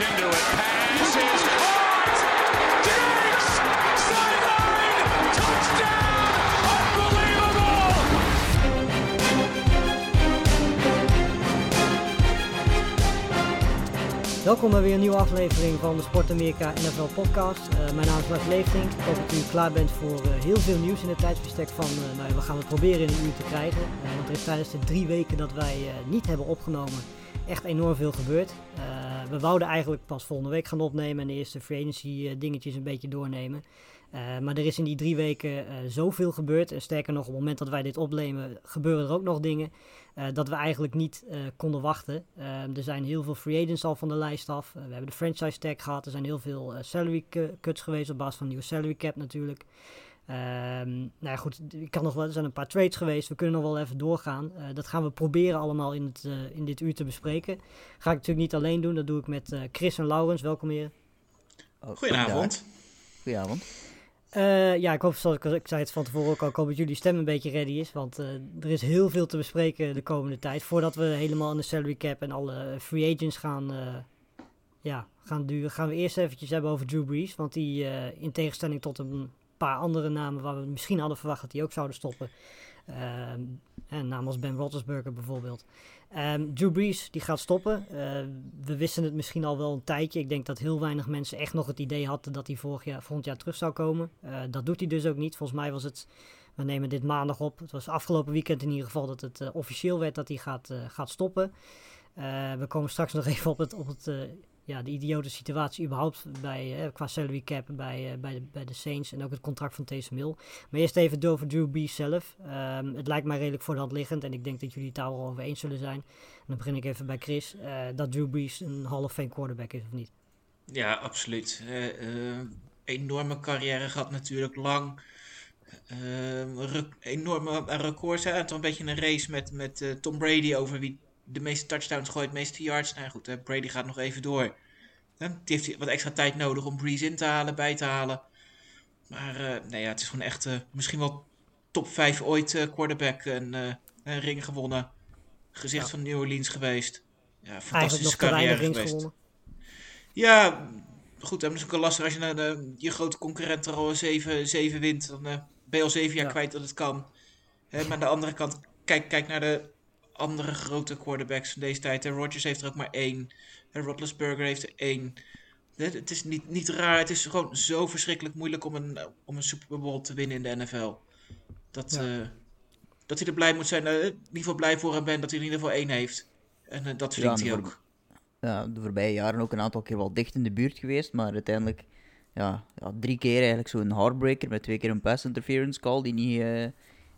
into it. Pass is caught. Diggs! Sideline! Touchdown! Unbelievable! Welkom bij weer een nieuwe aflevering van de Sport Amerika NFL podcast. Eh, mijn naam is Bart Leeftink. Ik hoop dat u klaar bent voor eh, heel veel nieuws in het tijdsbestek van, eh, nou ja, we gaan het proberen in een uur te krijgen. Want er is tijdens de drie weken dat wij niet hebben opgenomen echt enorm veel gebeurd. We wouden eigenlijk pas volgende week gaan opnemen en de eerste free agency eh, dingetjes een beetje doornemen. Eh, maar er is in die drie weken eh, zoveel gebeurd. En sterker nog, op het moment dat wij dit opnemen, gebeuren er ook nog dingen. dat we eigenlijk niet konden wachten. Eh, er zijn heel veel free agents al van de lijst af. We hebben de franchise tag gehad. Er zijn heel veel salary cu- cuts geweest op basis van nieuwe salary cap natuurlijk. Ehm, nou ja, goed, ik kan nog wel, er zijn een paar trades geweest. We kunnen nog wel even doorgaan. Eh, dat gaan we proberen allemaal in, het, eh, in dit uur te bespreken. Ga ik natuurlijk niet alleen doen. Dat doe ik met eh, Chris en Laurens. Welkom heren. Oh, Goedenavond. Goedenavond. Eh, ja, ik hoop, zoals ik, ik zei het van tevoren ook al, ik hoop dat jullie stem een beetje ready is. Want eh, er is heel veel te bespreken de komende tijd. Voordat we helemaal aan de salary cap en alle free agents gaan, eh, ja, gaan duwen, gaan we eerst eventjes hebben over Drew Brees. Want die, eh, in tegenstelling tot een paar andere namen waar we misschien hadden verwacht dat die ook zouden stoppen. Ehm, en namen als Ben Roethlisberger bijvoorbeeld. Ehm, Drew Brees die gaat stoppen. Eh, we wisten het misschien al wel een tijdje. Ik denk dat heel weinig mensen echt nog het idee hadden dat hij vorig jaar, volgend jaar terug zou komen. Dat doet hij dus ook niet. Volgens mij was het, we nemen dit maandag op. Het was afgelopen weekend in ieder geval dat het eh, officieel werd dat hij gaat, eh, gaat stoppen. We komen straks nog even op, het, op het, eh, ja, de idiote situatie überhaupt bij, eh, qua salary cap bij, eh, bij, de, bij de Saints en ook het contract van Taysom Hill. Maar eerst even over Drew Brees zelf. Ehm, het lijkt mij redelijk voor de hand liggend en ik denk dat jullie het daar wel over eens zullen zijn. En dan begin ik even bij Chris. eh, dat Drew Brees een Hall quarterback is of niet? Ja, absoluut. Eh, enorme carrière gehad natuurlijk, lang. Rec- enorme records. Het een beetje een race met, met Tom Brady over wie de meeste touchdowns gooit, de meeste yards. Nou goed, hè, Brady gaat nog even door. Hè, Die heeft wat extra tijd nodig om Breeze in te halen, bij te halen. Maar eh, nee, ja, het is gewoon echt eh, misschien wel top 5 ooit eh, quarterback. En een ring gewonnen. Gezicht Ja. van New Orleans geweest. Ja, fantastische carrière geweest. gewonnen. Ja, goed, dat is ook wel lastig als je naar de, je grote concurrent er al 7, 7 wint. Dan ben je al 7 jaar Ja. kwijt dat het kan. Hè, maar aan de andere kant, kijk, kijk naar de andere grote quarterbacks van deze tijd. Hè. Rodgers heeft er ook maar één. Hè, Roethlisberger heeft er één. Het is niet, niet raar, het is gewoon zo verschrikkelijk moeilijk om een, om een Super Bowl te winnen in de NFL. Dat, Ja. eh, dat hij er blij moet zijn, eh, in ieder geval blij voor hem bent dat hij er in ieder geval één heeft. En eh, dat verdient en hij ook. Ja, de voorbije jaren ook een aantal keer wel dicht in de buurt geweest, maar uiteindelijk ja, ja, drie keer eigenlijk zo'n heartbreaker met twee keer een pass interference call die niet,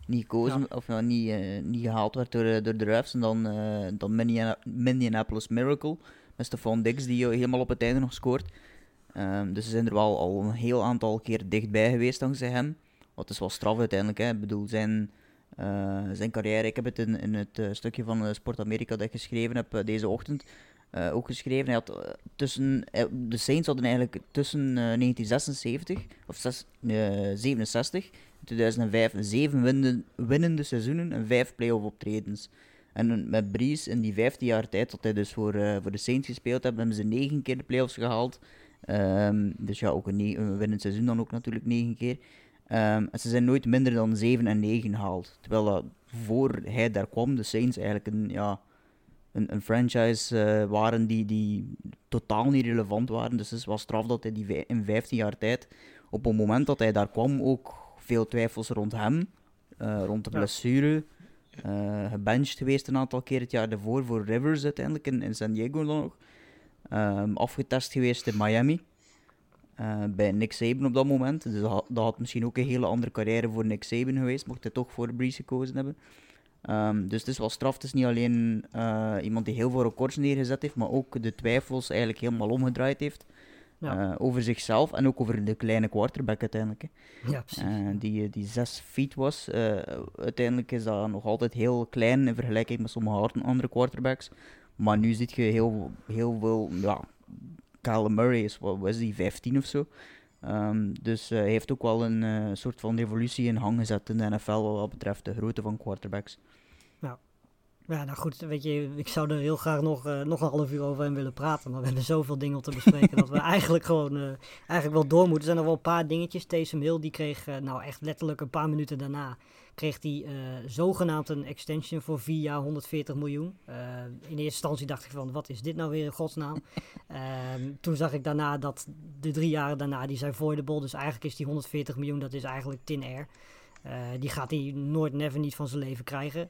niet gekozen of ja, niet, eh, niet gehaald werd door, eh, door de refs. En dan, eh dan Minneapolis Miracle met Stephon Diggs die helemaal op het einde nog scoort. Ehm, dus ze zijn er wel al een heel aantal keer dichtbij geweest dankzij hem. Wat is wel straf uiteindelijk. Hè. Ik bedoel, zijn, zijn carrière, ik heb het in, in het stukje van Sport Amerika dat ik geschreven heb deze ochtend eh, ook geschreven. Hij had tussen, de Saints hadden eigenlijk tussen eh, 1976 of zes- eh, 67 en 2005 zeven winnende, seizoenen en vijf playoff optredens. En met Breeze in die 15 jaar tijd dat hij dus voor, eh, voor de Saints gespeeld heeft, hebben ze negen keer de playoffs gehaald. Ehm, dus ja, ook een, ne- een winnend seizoen dan ook natuurlijk negen keer. Ehm, en ze zijn nooit minder dan 7 en 9 gehaald. Terwijl dat voor hij daar kwam, de Saints eigenlijk een, ja, een, een franchise eh, waren die, die totaal niet relevant waren. Dus het wel straf dat hij die in 15 jaar tijd, op het moment dat hij daar kwam, ook veel twijfels rond hem, eh, rond de Ja. blessure. eh gebenched geweest een aantal keer het jaar daarvoor voor Rivers uiteindelijk in, in San Diego nog. Ehm, afgetest geweest in Miami. eh, bij Nick Saban op dat moment. Dus dat had, dat had misschien ook een hele andere carrière voor Nick Saban geweest, mocht hij toch voor Breeze gekozen hebben. Ehm, dus het is wel straf. Het is niet alleen iemand die heel veel records neergezet heeft, maar ook de twijfels eigenlijk helemaal omgedraaid heeft. Ja. eh, over zichzelf en ook over de kleine quarterback uiteindelijk. hè. Ja, precies. Eh, die, die 6 feet was. Uiteindelijk is dat nog altijd heel klein in vergelijking met sommige andere- quarterbacks. Maar nu zie je heel, heel veel. Ja, Kyle Murray is, wat was die, 15 of zo. Ehm, dus hij heeft ook wel een soort van revolutie in gang gezet in de NFL wat betreft de grootte van quarterbacks. Ja, nou goed, weet je, ik zou er heel graag nog, uh, nog een half uur over hem willen praten. Maar we hebben zoveel dingen om te bespreken dat we eigenlijk gewoon uh, eigenlijk wel door moeten. Er zijn nog wel een paar dingetjes. Taysom Hill, die kreeg uh, nou echt letterlijk een paar minuten daarna... kreeg hij zogenaamd een extension voor vier jaar 140 miljoen. in eerste instantie dacht ik van, wat is dit nou weer in godsnaam? Ehm, toen zag ik daarna dat de drie jaren daarna, die zijn voidable. Dus eigenlijk is die 140 miljoen, dat is eigenlijk tin air. die gaat hij nooit, never niet van zijn leven krijgen.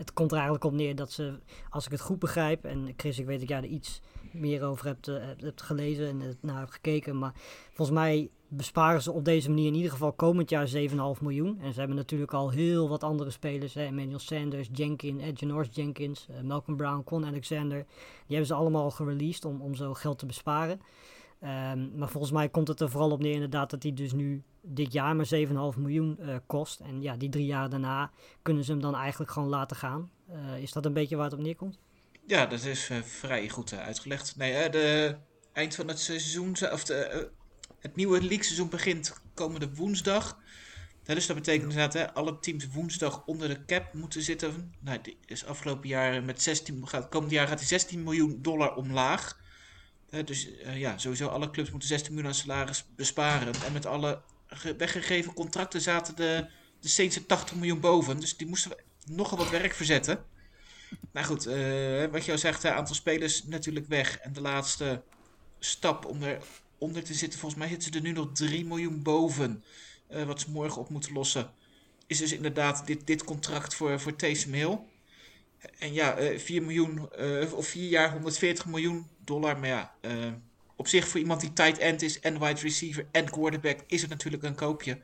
Het komt er eigenlijk op neer dat ze, als ik het goed begrijp, en Chris, ik weet dat jij er iets meer over hebt, uh, hebt gelezen en het naar hebt gekeken, maar volgens mij besparen ze op deze manier in ieder geval komend jaar 7,5 miljoen. En ze hebben natuurlijk al heel wat andere spelers, hè, Emmanuel Sanders, Jenkins, Edge Norris Jenkins, uh, Malcolm Brown, Con Alexander. Die hebben ze allemaal al gereleased om, om zo geld te besparen. Um, maar volgens mij komt het er vooral op neer inderdaad dat hij dus nu dit jaar maar 7,5 miljoen uh, kost. En ja, die drie jaar daarna kunnen ze hem dan eigenlijk gewoon laten gaan. Uh, is dat een beetje waar het op neerkomt? Ja, dat is uh, vrij goed uitgelegd. Nee, de eind van het seizoen, of de, het nieuwe league-seizoen begint komende woensdag. dus dat betekent inderdaad, hè, alle teams woensdag onder de cap moeten zitten. Nou, die is afgelopen jaar met 16, gaat, komend jaar gaat hij 16 miljoen dollar omlaag. Dus ja, sowieso alle clubs moeten 16 miljoen aan salaris besparen. En met alle weggegeven contracten zaten de, de Saints er 80 miljoen boven. Dus die moesten nogal wat werk verzetten. Nou goed, uh, wat je al zegt, een aantal spelers natuurlijk weg. En de laatste stap om eronder te zitten, volgens mij zitten ze er nu nog 3 miljoen boven. Uh, wat ze morgen op moeten lossen. Is dus inderdaad dit, dit contract voor, voor Taysom Hill. En ja, uh, 4 miljoen, of 4 jaar 140 miljoen dollar. Maar ja, op zich voor iemand die tight end is en wide receiver en quarterback is het natuurlijk een koopje.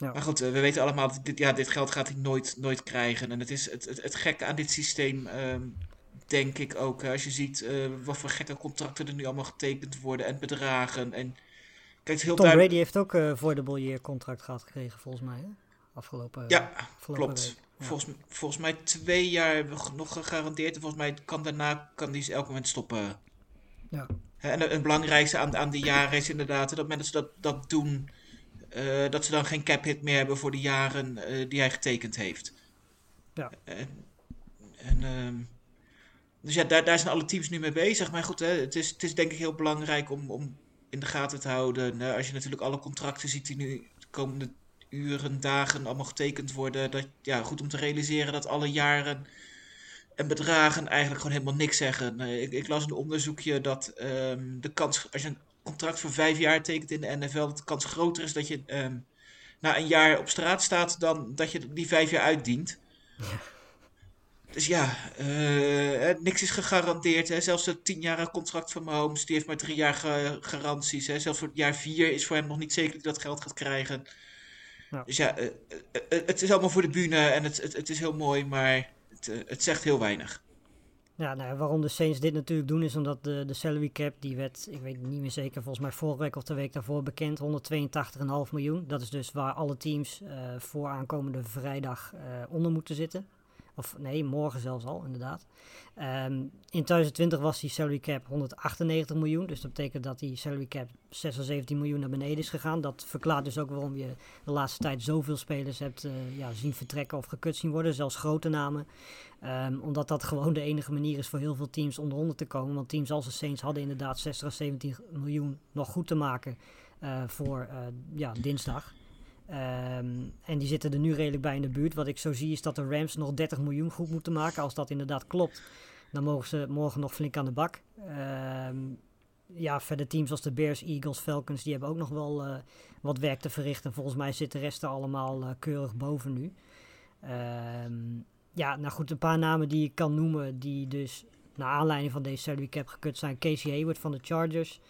Ja. Maar goed, eh, we weten allemaal dat dit, ja, dit geld gaat hij nooit, nooit krijgen. En het is het, het, het gekke aan dit systeem, um, denk ik ook. Als je ziet uh, wat voor gekke contracten er nu allemaal getekend worden en bedragen. En, kijk, heel Tom duidelijk... Brady heeft ook uh, voor de Bollier contract gehad gekregen, volgens mij. Hè? Afgelopen, ja, afgelopen klopt. Week. Ja. Volgens, volgens mij twee jaar nog gegarandeerd. En volgens mij kan daarna kan die elk moment stoppen. Ja. En het belangrijkste aan, aan die jaren is inderdaad dat mensen dat, dat doen, uh, dat ze dan geen cap hit meer hebben voor de jaren uh, die hij getekend heeft. Ja. En, en uh, dus ja, daar, daar zijn alle teams nu mee bezig. Maar goed, hè, het, is, het is denk ik heel belangrijk om, om in de gaten te houden. als je natuurlijk alle contracten ziet die nu de komende uren, dagen allemaal getekend worden. Dat, ja, goed om te realiseren dat alle jaren en bedragen eigenlijk gewoon helemaal niks zeggen. ik, ik, las een onderzoekje dat um, de kans, als je een contract voor vijf jaar tekent in de NFL, dat de kans groter is dat je um, na een jaar op straat staat dan dat je die vijf jaar uitdient. Dus ja, uh, niks is gegarandeerd. Hè. Zelfs het tienjarige contract van Mahomes, die heeft maar drie jaar garanties. Hè. Zelfs voor het jaar vier is voor hem nog niet zeker dat hij dat geld gaat krijgen. Ja. Dus ja, uh, uh, het is allemaal voor de bühne en het, het, het is heel mooi, maar het, het zegt heel weinig. Ja, nou, waarom de Saints dit natuurlijk doen is omdat de, de salary cap, die werd, ik weet niet meer zeker, volgens mij vorige week of de week daarvoor bekend, 182,5 miljoen. Dat is dus waar alle teams uh, voor aankomende vrijdag uh, onder moeten zitten. Of nee, morgen zelfs al, inderdaad. Um, in 2020 was die salary cap 198 miljoen. Dus dat betekent dat die salary cap 76 miljoen naar beneden is gegaan. Dat verklaart dus ook waarom je de laatste tijd zoveel spelers hebt uh, ja, zien vertrekken of gekut zien worden. Zelfs grote namen. Um, omdat dat gewoon de enige manier is voor heel veel teams om eronder te komen. Want teams als de Saints hadden inderdaad 60 of 17 miljoen nog goed te maken uh, voor uh, ja, dinsdag. Um, en die zitten er nu redelijk bij in de buurt. Wat ik zo zie is dat de Rams nog 30 miljoen goed moeten maken. Als dat inderdaad klopt, dan mogen ze morgen nog flink aan de bak. Um, ja, verder teams als de Bears, Eagles, Falcons, die hebben ook nog wel uh, wat werk te verrichten. Volgens mij zit de rest er allemaal uh, keurig boven nu. Um, ja, nou goed, een paar namen die ik kan noemen die dus naar aanleiding van deze salary cap gekut zijn. Casey Hayward van de Chargers.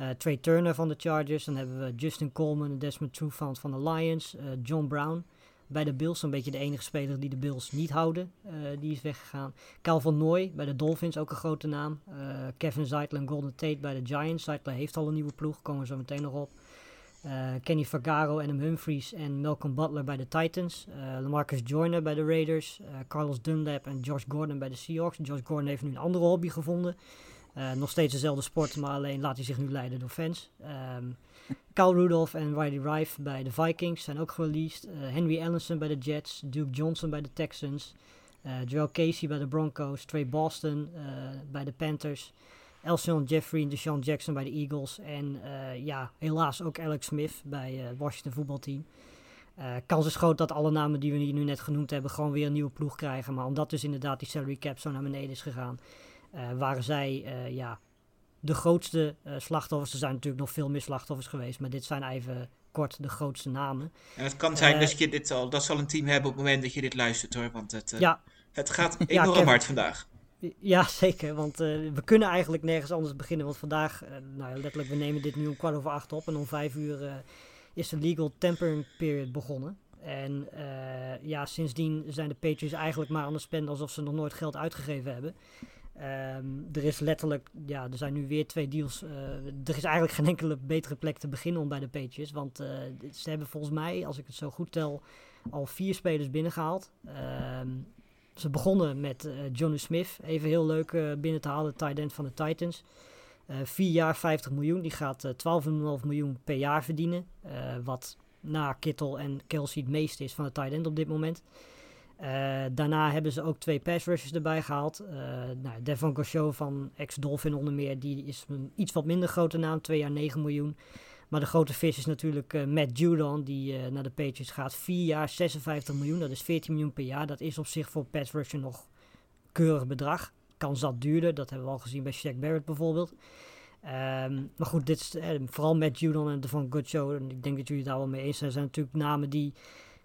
Uh, Trey Turner van de Chargers. Dan hebben we Justin Coleman Desmond Trufant van de Lions. Uh, John Brown bij de Bills. Een beetje de enige speler die de Bills niet houden. Uh, die is weggegaan. Calvin Noy bij de Dolphins, ook een grote naam. Kevin Zeitler en Golden Tate bij de Giants. Zeitler heeft al een nieuwe ploeg, komen we zo meteen nog op. Kenny Fagaro, Adam Humphries en Malcolm Butler bij de Titans. Lamarcus Joyner bij de Raiders. Carlos Dunlap en Josh Gordon bij de Seahawks. Josh Gordon heeft nu een andere hobby gevonden. Uh, nog steeds dezelfde sport, maar alleen laat hij zich nu leiden door fans. Um, Kyle Rudolph en Riley Rife bij de Vikings zijn ook gereleased. Uh, Henry Ellenson bij de Jets. Duke Johnson bij de Texans. Uh, Joel Casey bij de Broncos, Trey Boston bij de Panthers, Elson Jeffrey en Deshaun Jackson bij de Eagles. En ja, helaas ook Alex Smith bij het Washington voetbalteam. Kans is groot dat alle namen die we hier nu net genoemd hebben gewoon weer een nieuwe ploeg krijgen. Maar omdat dus inderdaad die salary cap zo naar beneden is gegaan, waren zij uh, ja, de grootste slachtoffers. Er zijn natuurlijk nog veel meer slachtoffers geweest, maar dit zijn even kort de grootste namen. En het kan zijn dat je dit al, dat zal een team hebben op het moment dat je dit luistert hoor, want het, ja. het gaat enorm ja, hard vandaag. Ja, zeker. Want we kunnen eigenlijk nergens anders beginnen. Want vandaag, nou letterlijk, we nemen dit nu om kwart over acht op. En om vijf uur is de legal tampering period begonnen. En ja, sindsdien zijn de Patriots eigenlijk maar aan het spenden alsof ze nog nooit geld uitgegeven hebben. Um, er is letterlijk, ja, er zijn nu weer twee deals. Uh, er is eigenlijk geen enkele betere plek te beginnen om bij de Patriots. Want uh, ze hebben volgens mij, als ik het zo goed tel, al vier spelers binnengehaald. Um, ze begonnen met uh, Johnny Smith, even heel leuk binnen te halen, tight end van de Titans. Vier jaar 50 miljoen. Die gaat uh, eh, 12,5 miljoen per jaar verdienen. Wat na Kittel en Kelsey het meeste is van de tight end op dit moment. Daarna hebben ze ook twee pass erbij gehaald. nou, Devon van ex-Dolphin onder meer. Die is een iets wat minder grote naam. Twee jaar 9 miljoen. Maar de grote vis is natuurlijk Matt Judon. Die naar de Patriots gaat. Vier jaar 56 miljoen. Dat is 14 miljoen per jaar. Dat is op zich voor pass rusher nog keurig bedrag kan zat duurder. Dat hebben we al gezien bij Shaq Barrett bijvoorbeeld. Um, maar goed, dit is, eh, vooral met Judon en Devon. En ik denk dat jullie daar wel mee eens zijn. zijn natuurlijk namen die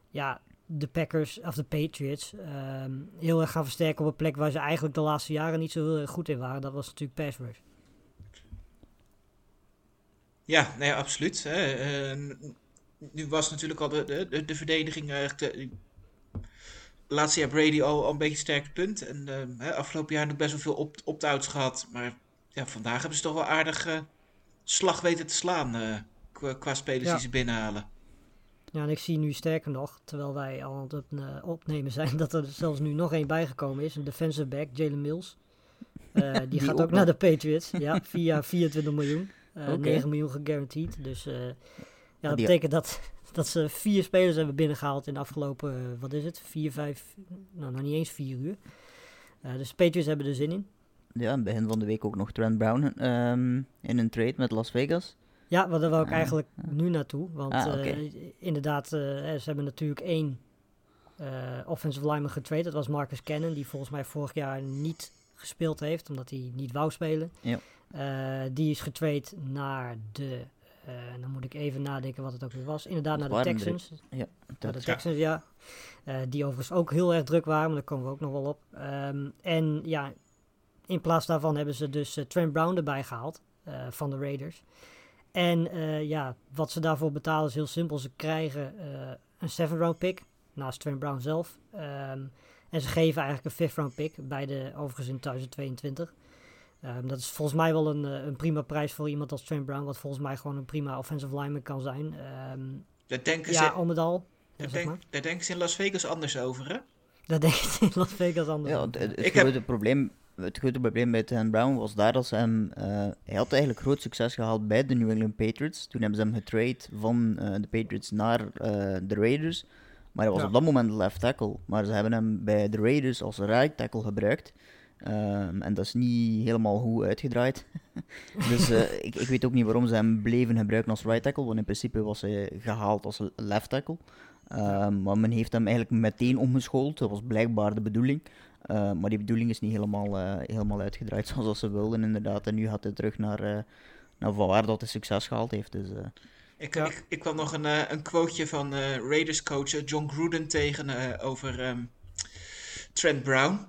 ja, de Packers of de Patriots um, heel erg gaan versterken op een plek waar ze eigenlijk de laatste jaren niet zo heel erg goed in waren. Dat was natuurlijk pass rush. Ja, nee, absoluut. Hè. Uh, nu was natuurlijk al de, de, de verdediging eigenlijk de, laatste jaar Brady al, al een beetje sterk punt. En uh, afgelopen jaar nog best wel veel op, opt-outs gehad. Maar ja, vandaag hebben ze toch wel aardig uh, slag weten te slaan uh, qua, qua, spelers die ze binnenhalen. Ja, en ik zie nu sterker nog, terwijl wij al aan het opnemen zijn, dat er zelfs nu nog één bijgekomen is. Een defensive back, Jalen Mills. die, die, gaat ook naar de Patriots. Ja, via 24 miljoen. Okay. 9 miljoen gegarandeerd. Dus ja, dat betekent dat dat ze vier spelers hebben binnengehaald in de afgelopen, uh, wat is het, vier, vijf, nou nog niet eens vier uur. Uh, dus Patriots hebben er zin in. Ja, begin van de week ook nog Trent Brown um, in een trade met Las Vegas. Ja, maar daar wil ik eigenlijk nu naartoe. Want ah, okay. uh, inderdaad, ze hebben natuurlijk één offensive lineman getrade. Dat was Marcus Cannon, die volgens mij vorig jaar niet gespeeld heeft, omdat hij niet wou spelen. Ja. die is getrade naar de uh, dan moet ik even nadenken wat het ook weer was. Inderdaad, naar de Texans. Ja, naar de Texans, ja. Uh, die overigens ook heel erg druk waren, maar daar komen we ook nog wel op. Um, en ja, in plaats daarvan hebben ze dus Trent Brown erbij gehaald van de Raiders. En ja, wat ze daarvoor betalen is heel simpel. Ze krijgen een 7 round pick, naast Trent Brown zelf. Um, en ze geven eigenlijk een 5th round pick bij de overigens in 2022. Um, dat is volgens mij wel een, eh, een prima prijs voor iemand als Trent Brown, wat volgens mij gewoon een prima offensive lineman kan zijn. Um, dat denken ja, ze, om het al. Daar, denk, denken ze in Las Vegas anders over, hè? Daar denken ze in Las Vegas anders ja, over. Het, het, grote heb... probleem, het grote probleem bij Trent Brown was daar dat ze hem... Uh, hij had eigenlijk groot succes gehaald bij de New England Patriots. Toen hebben ze hem getrade van uh, de Patriots naar uh, de Raiders. Maar hij was ja. op dat moment left tackle. Maar ze hebben hem bij de Raiders als right tackle gebruikt. Um, en dat is niet helemaal goed uitgedraaid. dus ik, ik, weet ook niet waarom ze hem bleven gebruiken als right tackle, want in principe was hij gehaald als left tackle. Um, maar men heeft hem eigenlijk meteen omgeschoold, dat was blijkbaar de bedoeling. Uh, maar die bedoeling is niet helemaal, uh, helemaal uitgedraaid zoals ze wilden, inderdaad. En nu gaat hij terug naar, naar waar dat hij succes gehaald heeft. Dus, ik, ja. ik, ik, kwam nog een, een quoteje van Raiders coach John Gruden tegen over um, Trent Brown.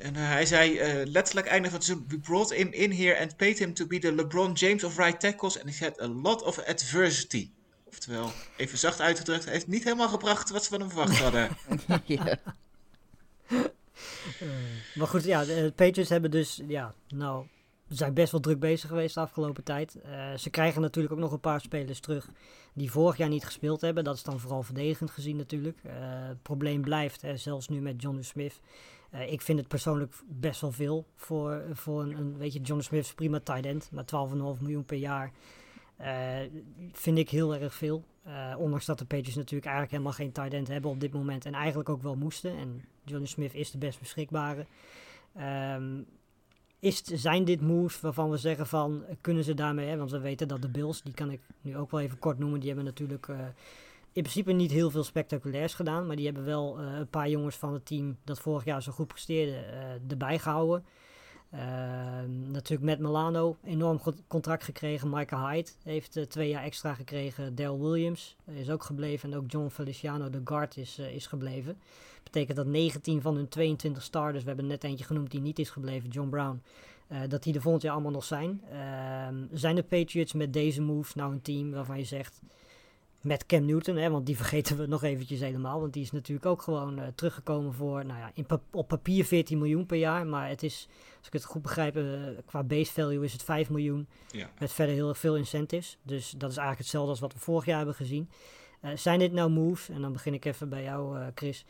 En uh, hij zei uh, letterlijk einde van het seizoen: We brought him in here and paid him to be the LeBron James of right tackles. And he had a lot of adversity. Oftewel, even zacht uitgedrukt, hij heeft niet helemaal gebracht wat ze van hem verwacht hadden. ja. Uh, maar goed, ja, de Patriots hebben dus, ja, nou, zijn best wel druk bezig geweest de afgelopen tijd. ze krijgen natuurlijk ook nog een paar spelers terug die vorig jaar niet gespeeld hebben. Dat is dan vooral verdedigend gezien natuurlijk. het probleem blijft, hè, zelfs nu met John Smith. Ik vind het persoonlijk best wel veel voor, voor een, weet je, John Smith is prima tight end, maar 12,5 miljoen per jaar vind ik heel erg veel. Ondanks dat de Patriots natuurlijk eigenlijk helemaal geen tight end hebben op dit moment en eigenlijk ook wel moesten. En Johnny Smith is de best beschikbare. Ehm, is, zijn dit moves waarvan we zeggen van, kunnen ze daarmee, hè, want we weten dat de Bills, die kan ik nu ook wel even kort noemen, die hebben natuurlijk uh, in principe niet heel veel spectaculairs gedaan, maar die hebben wel uh, een paar jongens van het team dat vorig jaar zo goed presteerde erbij gehouden. Ehm, natuurlijk met Milano, enorm contract gekregen. Michael Hyde heeft uh, twee jaar extra gekregen. Dale Williams is ook gebleven. En ook John Feliciano, de guard, is, uh, is gebleven. betekent dat 19 van hun 22 starters, we hebben net eentje genoemd die niet is gebleven, John Brown, dat die er volgend jaar allemaal nog zijn. Ehm, zijn de Patriots met deze moves nou een team waarvan je zegt, met Cam Newton, hè, want die vergeten we nog eventjes helemaal. Want die is natuurlijk ook gewoon uh, teruggekomen voor, nou ja, in pa op papier 14 miljoen per jaar. Maar het is, als ik het goed begrijp, uh, qua base value is het 5 miljoen. Ja. Met verder heel veel incentives. Dus dat is eigenlijk hetzelfde als wat we vorig jaar hebben gezien. Uh, zijn dit nou moves, en dan begin ik even bij jou Chris,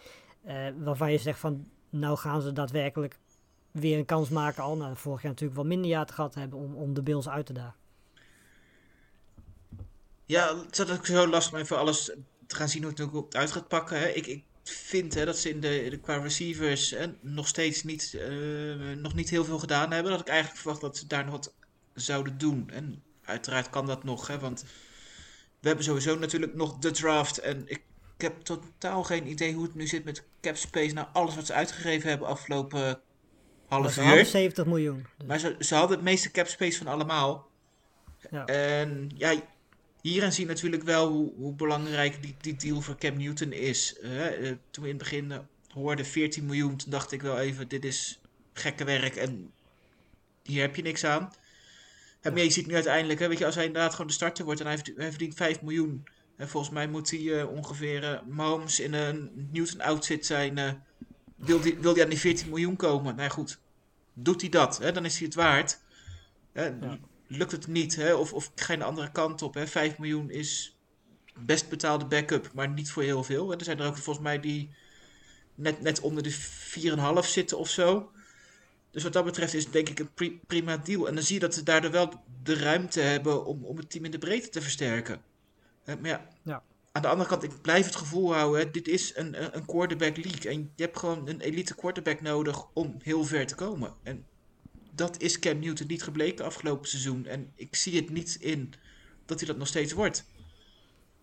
waarvan je zegt van, nou gaan ze daadwerkelijk weer een kans maken al. Nou, vorig jaar natuurlijk wel minder jaar te gehad hebben om, om de Bills uit te dagen. Ja, het is ook zo lastig om even alles te gaan zien hoe het ook uit gaat pakken. Hè. Ik, ik vind hè, dat ze in de, de qua receivers hè, nog steeds niet, uh, nog niet heel veel gedaan hebben. Dat ik eigenlijk verwacht dat ze daar nog wat zouden doen. En uiteraard kan dat nog, hè, want we hebben sowieso natuurlijk nog de draft. En ik, ik heb totaal geen idee hoe het nu zit met cap space. Nou, alles wat ze uitgegeven hebben afgelopen half ze uur. 70 miljoen. Dus. Maar ze, ze hadden het meeste cap space van allemaal. Ja. En ja, hierin zie je natuurlijk wel hoe, hoe belangrijk die, die deal voor Cam Newton is. Uh, uh, toen we in het begin uh, hoorden 14 miljoen, toen dacht ik wel even, dit is gekke werk en hier heb je niks aan. Maar je ziet nu uiteindelijk, hè, weet je, als hij inderdaad gewoon de starter wordt en hij, hij verdient 5 miljoen. En volgens mij moet hij ongeveer Mahomes in een Newton outfit zijn. wil, die, wil die aan die 14 miljoen komen? Nou goed, doet hij dat, hè, dan is hij het waard. Ja lukt het niet, hè? Of, of ga je de andere kant op. Hè? 5 miljoen is best betaalde backup, maar niet voor heel veel. Er zijn er ook volgens mij die net, net onder de 4,5 zitten of zo. Dus wat dat betreft is het denk ik een pri prima deal. En dan zie je dat ze daardoor wel de ruimte hebben om, om het team in de breedte te versterken. Uh, maar ja, ja, aan de andere kant, ik blijf het gevoel houden, hè, dit is een, een quarterback league. En je hebt gewoon een elite quarterback nodig om heel ver te komen. En dat is Cam Newton niet gebleken afgelopen seizoen. En ik zie het niet in dat hij dat nog steeds wordt.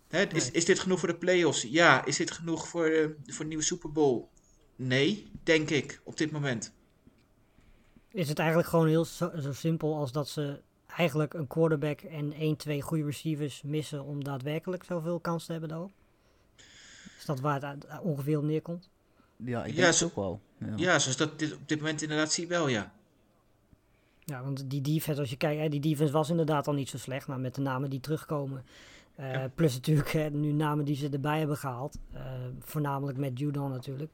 Hè, is, Nee. is dit genoeg voor de playoffs? Ja. Is dit genoeg voor, eh, voor een nieuwe Super Bowl? Nee, denk ik, op dit moment. Is het eigenlijk gewoon heel zo, zo simpel als dat ze eigenlijk een quarterback en 1, 2 goede receivers missen om daadwerkelijk zoveel kans te hebben daarop? Is dat waar het ongeveer op neerkomt? Ja, ik Ja, denk het ook wel. Ja. Ja, zoals dat dit, op dit moment inderdaad zie je wel, ja. Ja, want die defense, als je kijkt, hè, die defense was inderdaad al niet zo slecht, maar met de namen die terugkomen. eh, Ja. Plus natuurlijk hè, nu namen die ze erbij hebben gehaald. eh, voornamelijk met Judon natuurlijk.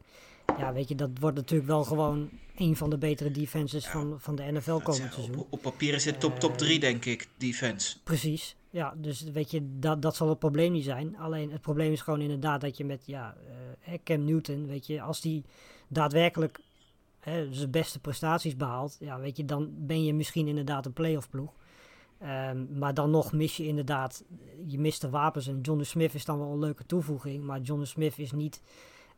Ja, weet je, dat wordt natuurlijk wel gewoon een van de betere defenses van, van de NFL komend zijn- seizoen. op, op papier is het top, top Eh, 3, denk ik, defense. Precies. Ja, dus weet je, dat, dat zal het probleem niet zijn. Alleen het probleem is gewoon inderdaad dat je met ja, eh, Cam Newton, weet je, als die daadwerkelijk hè, zijn beste prestaties behaalt, ja, weet je, dan ben je misschien inderdaad een playoff ploeg. Ehm, maar dan nog mis je inderdaad, je mist de wapens. En John Smith is dan wel een leuke toevoeging, maar John Smith is niet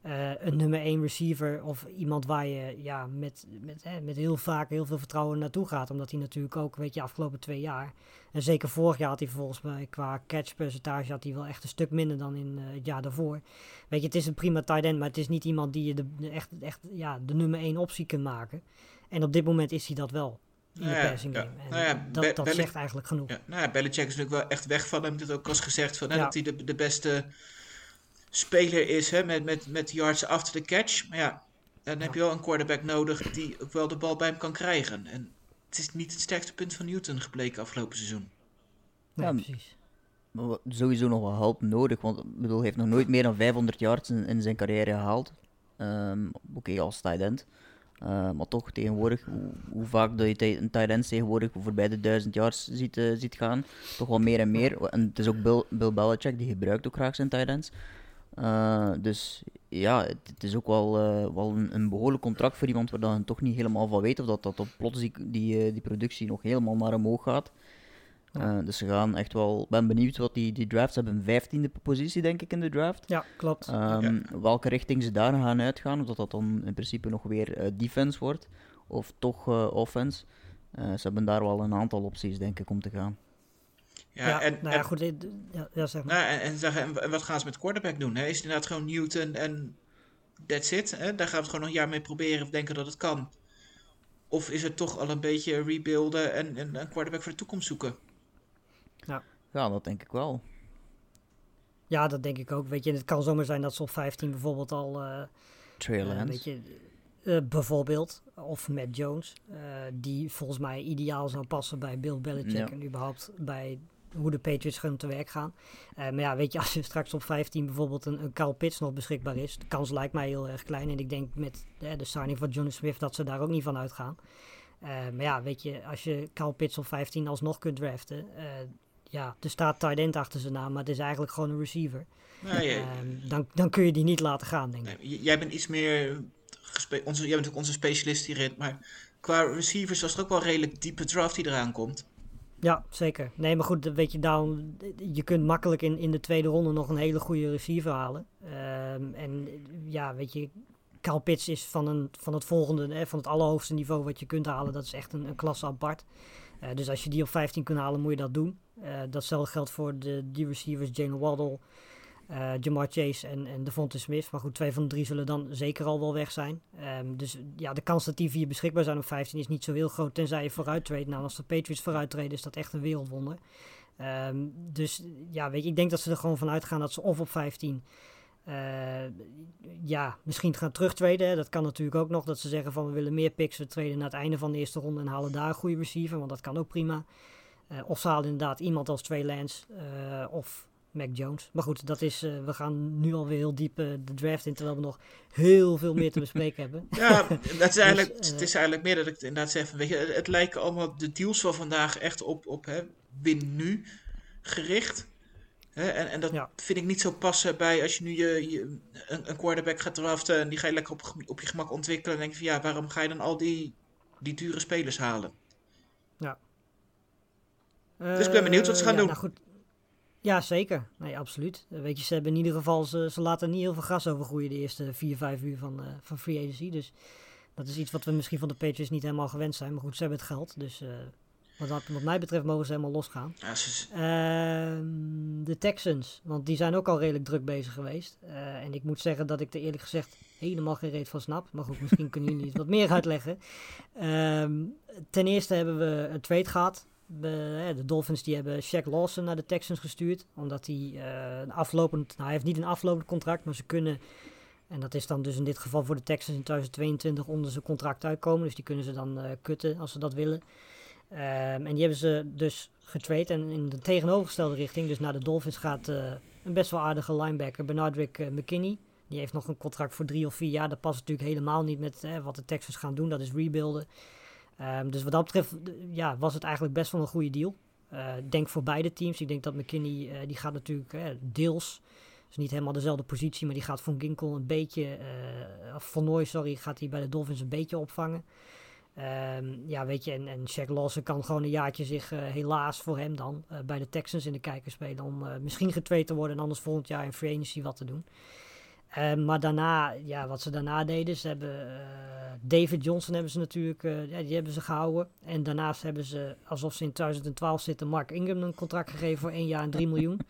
eh, een nummer 1 receiver of iemand waar je ja, met, met, hè, met heel vaak heel veel vertrouwen naartoe gaat. Omdat hij natuurlijk ook, weet je, afgelopen twee jaar en zeker vorig jaar had hij volgens mij qua catchpercentage had hij wel echt een stuk minder dan in eh, het jaar daarvoor. Weet je, het is een prima tight end, maar het is niet iemand die je de, de echt, echt ja, de nummer 1 optie kunt maken. En op dit moment is hij dat wel in Nou de ja, passing ja. game. En Nou ja, dat, dat zegt eigenlijk genoeg. Ja, nou ja, Belichick is natuurlijk wel echt weg van hem. Dit ook eens gezegd van, hè, Ja. dat hij de, de beste speler is hè, met, met, met yards after the catch. Maar ja, dan heb je wel een quarterback nodig die ook wel de bal bij hem kan krijgen. En het is niet het sterkste punt van Newton gebleken afgelopen seizoen. Ja, Ja, precies. Maar sowieso nog wel hulp nodig, want ik bedoel, hij heeft nog nooit meer dan 500 yards in, in zijn carrière gehaald. Ehm, Oké, als tight end. Eh, maar toch, tegenwoordig, hoe, hoe vaak dat je een tight end tegenwoordig voorbij de 1000 yards ziet, eh, ziet gaan, toch wel meer en meer. En het is ook Bill, Bill Belichick, die gebruikt ook graag zijn tight ends. Eh, dus ja, het, het is ook wel, eh, wel een, een behoorlijk contract voor iemand waar dan toch niet helemaal van weet of dat, dat op plots die, die, eh, die productie nog helemaal naar omhoog gaat. Eh, dus ze gaan echt wel... Ik ben benieuwd wat die, die drafts hebben. Vijftiende positie, denk ik, in de draft. Ja, klopt. Ehm, Welke richting ze daar gaan uitgaan. Of dat dat dan in principe nog weer eh, defense wordt. Of toch eh, offense. Eh, ze hebben daar wel een aantal opties, denk ik, om te gaan. Ja, Ja, en, nou ja, en- goed. Ja, ja, zeg maar. Nou, en, en, zeggen, en, en wat gaan ze met quarterback doen? Hè? Is het inderdaad gewoon Newton en that's it? Hè? Daar gaan we het gewoon nog een jaar mee proberen of denken dat het kan. Of is het toch al een beetje rebuilden en, en een quarterback voor de toekomst zoeken? Ja, dat denk ik wel. Ja, dat denk ik ook. Weet je, het kan zomaar zijn dat ze op 15 bijvoorbeeld al... Lance. weet je, eh, bijvoorbeeld, of Matt Jones, eh, die volgens mij ideaal zou passen bij Bill Belichick Ja. en überhaupt bij hoe de Patriots gaan te werk gaan. Eh, maar ja, weet je, als er straks op 15 bijvoorbeeld een, een Kyle Pitts nog beschikbaar is, de kans lijkt mij heel erg klein. En ik denk met de signing van Johnny Smith dat ze daar ook niet van uitgaan. Maar ja, weet je, als je Kyle Pitts op 15 alsnog kunt draften, ja, er staat tight end achter zijn naam, maar het is eigenlijk gewoon een receiver. Nou, je- Ehm, dan, dan kun je die niet laten gaan, denk ik. nee, jij bent iets meer. Onze, jij bent natuurlijk onze specialist hierin. Maar qua receivers was er ook wel een redelijk diepe draft die eraan komt. Ja, zeker. Nee, maar goed, weet je, daarom, je kunt makkelijk in, in de tweede ronde nog een hele goede receiver halen. Ehm, en ja, weet je, Kyle is van, een, van het volgende, hè, van het allerhoogste niveau wat je kunt halen. Dat is echt een, een klasse apart. Eh, dus als je die op 15 kunt halen, moet je dat doen. Eh, datzelfde geldt voor de, die receivers, Jalen Waddle, eh Jamar Chase en, en Smith. Maar goed, twee van de drie zullen dan zeker al wel weg zijn. Ehm, dus ja, de kans dat die vier beschikbaar zijn op 15 is niet zo heel groot. Tenzij je vooruit treedt. Nou, als de Patriots vooruit treden, is dat echt een wereldwonder. Ehm, dus ja, weet je, ik denk dat ze er gewoon van uitgaan dat ze of op 15 eh, ja, misschien gaan terugtraden. hè. Dat kan natuurlijk ook nog. Dat ze zeggen van we willen meer picks. We treden naar het einde van de eerste ronde en halen daar een goede receiver. Want dat kan ook prima. Eh, of ze halen inderdaad iemand als Lance eh, of Mac Jones. Maar goed, dat is, eh, we gaan nu alweer heel diep eh, de draft in. Terwijl we nog heel veel meer te bespreken hebben. Ja, dat is eigenlijk, Dus, eh, het is eigenlijk meer dat ik het inderdaad zeg. Weet je, het lijken allemaal de deals van vandaag echt op, op hè, win nu gericht. Hè, en, en dat Ja. vind ik niet zo passen bij als je nu je, je, een, een quarterback gaat draften en die ga je lekker op, op je gemak ontwikkelen. En denk je van ja, waarom ga je dan al die, die dure spelers halen? Dus ik ben benieuwd wat ze gaan doen. Ja, nou goed. Ja, zeker. Nee, absoluut. Eh, weet je, ze hebben in ieder geval, ze, ze laten niet heel veel gras overgroeien de eerste vier, vijf uur van, eh, van free agency. Dus dat is iets wat we misschien van de Patriots niet helemaal gewend zijn. Maar goed, ze hebben het geld. Dus eh, wat, dat- wat mij betreft mogen ze helemaal losgaan. Ja, Ehm, de Texans, want die zijn ook al redelijk druk bezig geweest. En ik moet zeggen dat ik er eerlijk gezegd helemaal geen reet van snap. Maar goed, misschien kunnen jullie het wat meer uitleggen. Ehm, ten eerste hebben we een trade gehad. De, Dolphins die hebben Shaq Lawson naar de Texans gestuurd. Omdat hij eh, een aflopend... Nou, hij heeft niet een aflopend contract, maar ze kunnen... En dat is dan dus in dit geval voor de Texans in 2022 onder zijn contract uitkomen. Dus die kunnen ze dan eh kutten als ze dat willen. Ehm, en die hebben ze dus getrade. En in de tegenovergestelde richting, dus naar de Dolphins, gaat eh, een best wel aardige linebacker, Bernardrick McKinney. Die heeft nog een contract voor drie of vier jaar. Dat past natuurlijk helemaal niet met wat de Texans gaan doen. Dat is rebuilden. Ehm, dus wat dat betreft ja, was het eigenlijk best wel een goede deal. Ik denk voor beide teams. Ik denk dat McKinney, eh, die gaat natuurlijk eh, deels, is niet helemaal dezelfde positie, maar die gaat Van Ginkel een beetje, of Van Nooy, sorry, gaat hij bij de Dolphins een beetje opvangen. Ehm, ja, weet je, en, en Shaq Lawson kan gewoon een jaartje zich helaas voor hem dan bij de Texans in de kijker spelen. Om misschien getraind te worden en anders volgend jaar in free agency wat te doen. Ehm, maar daarna, ja, wat ze daarna deden, ze hebben eh, David Johnson hebben ze natuurlijk, eh, ja, die hebben ze gehouden. En daarnaast hebben ze, alsof ze in 2012 zitten, Mark Ingram een contract gegeven voor één jaar en 3 miljoen.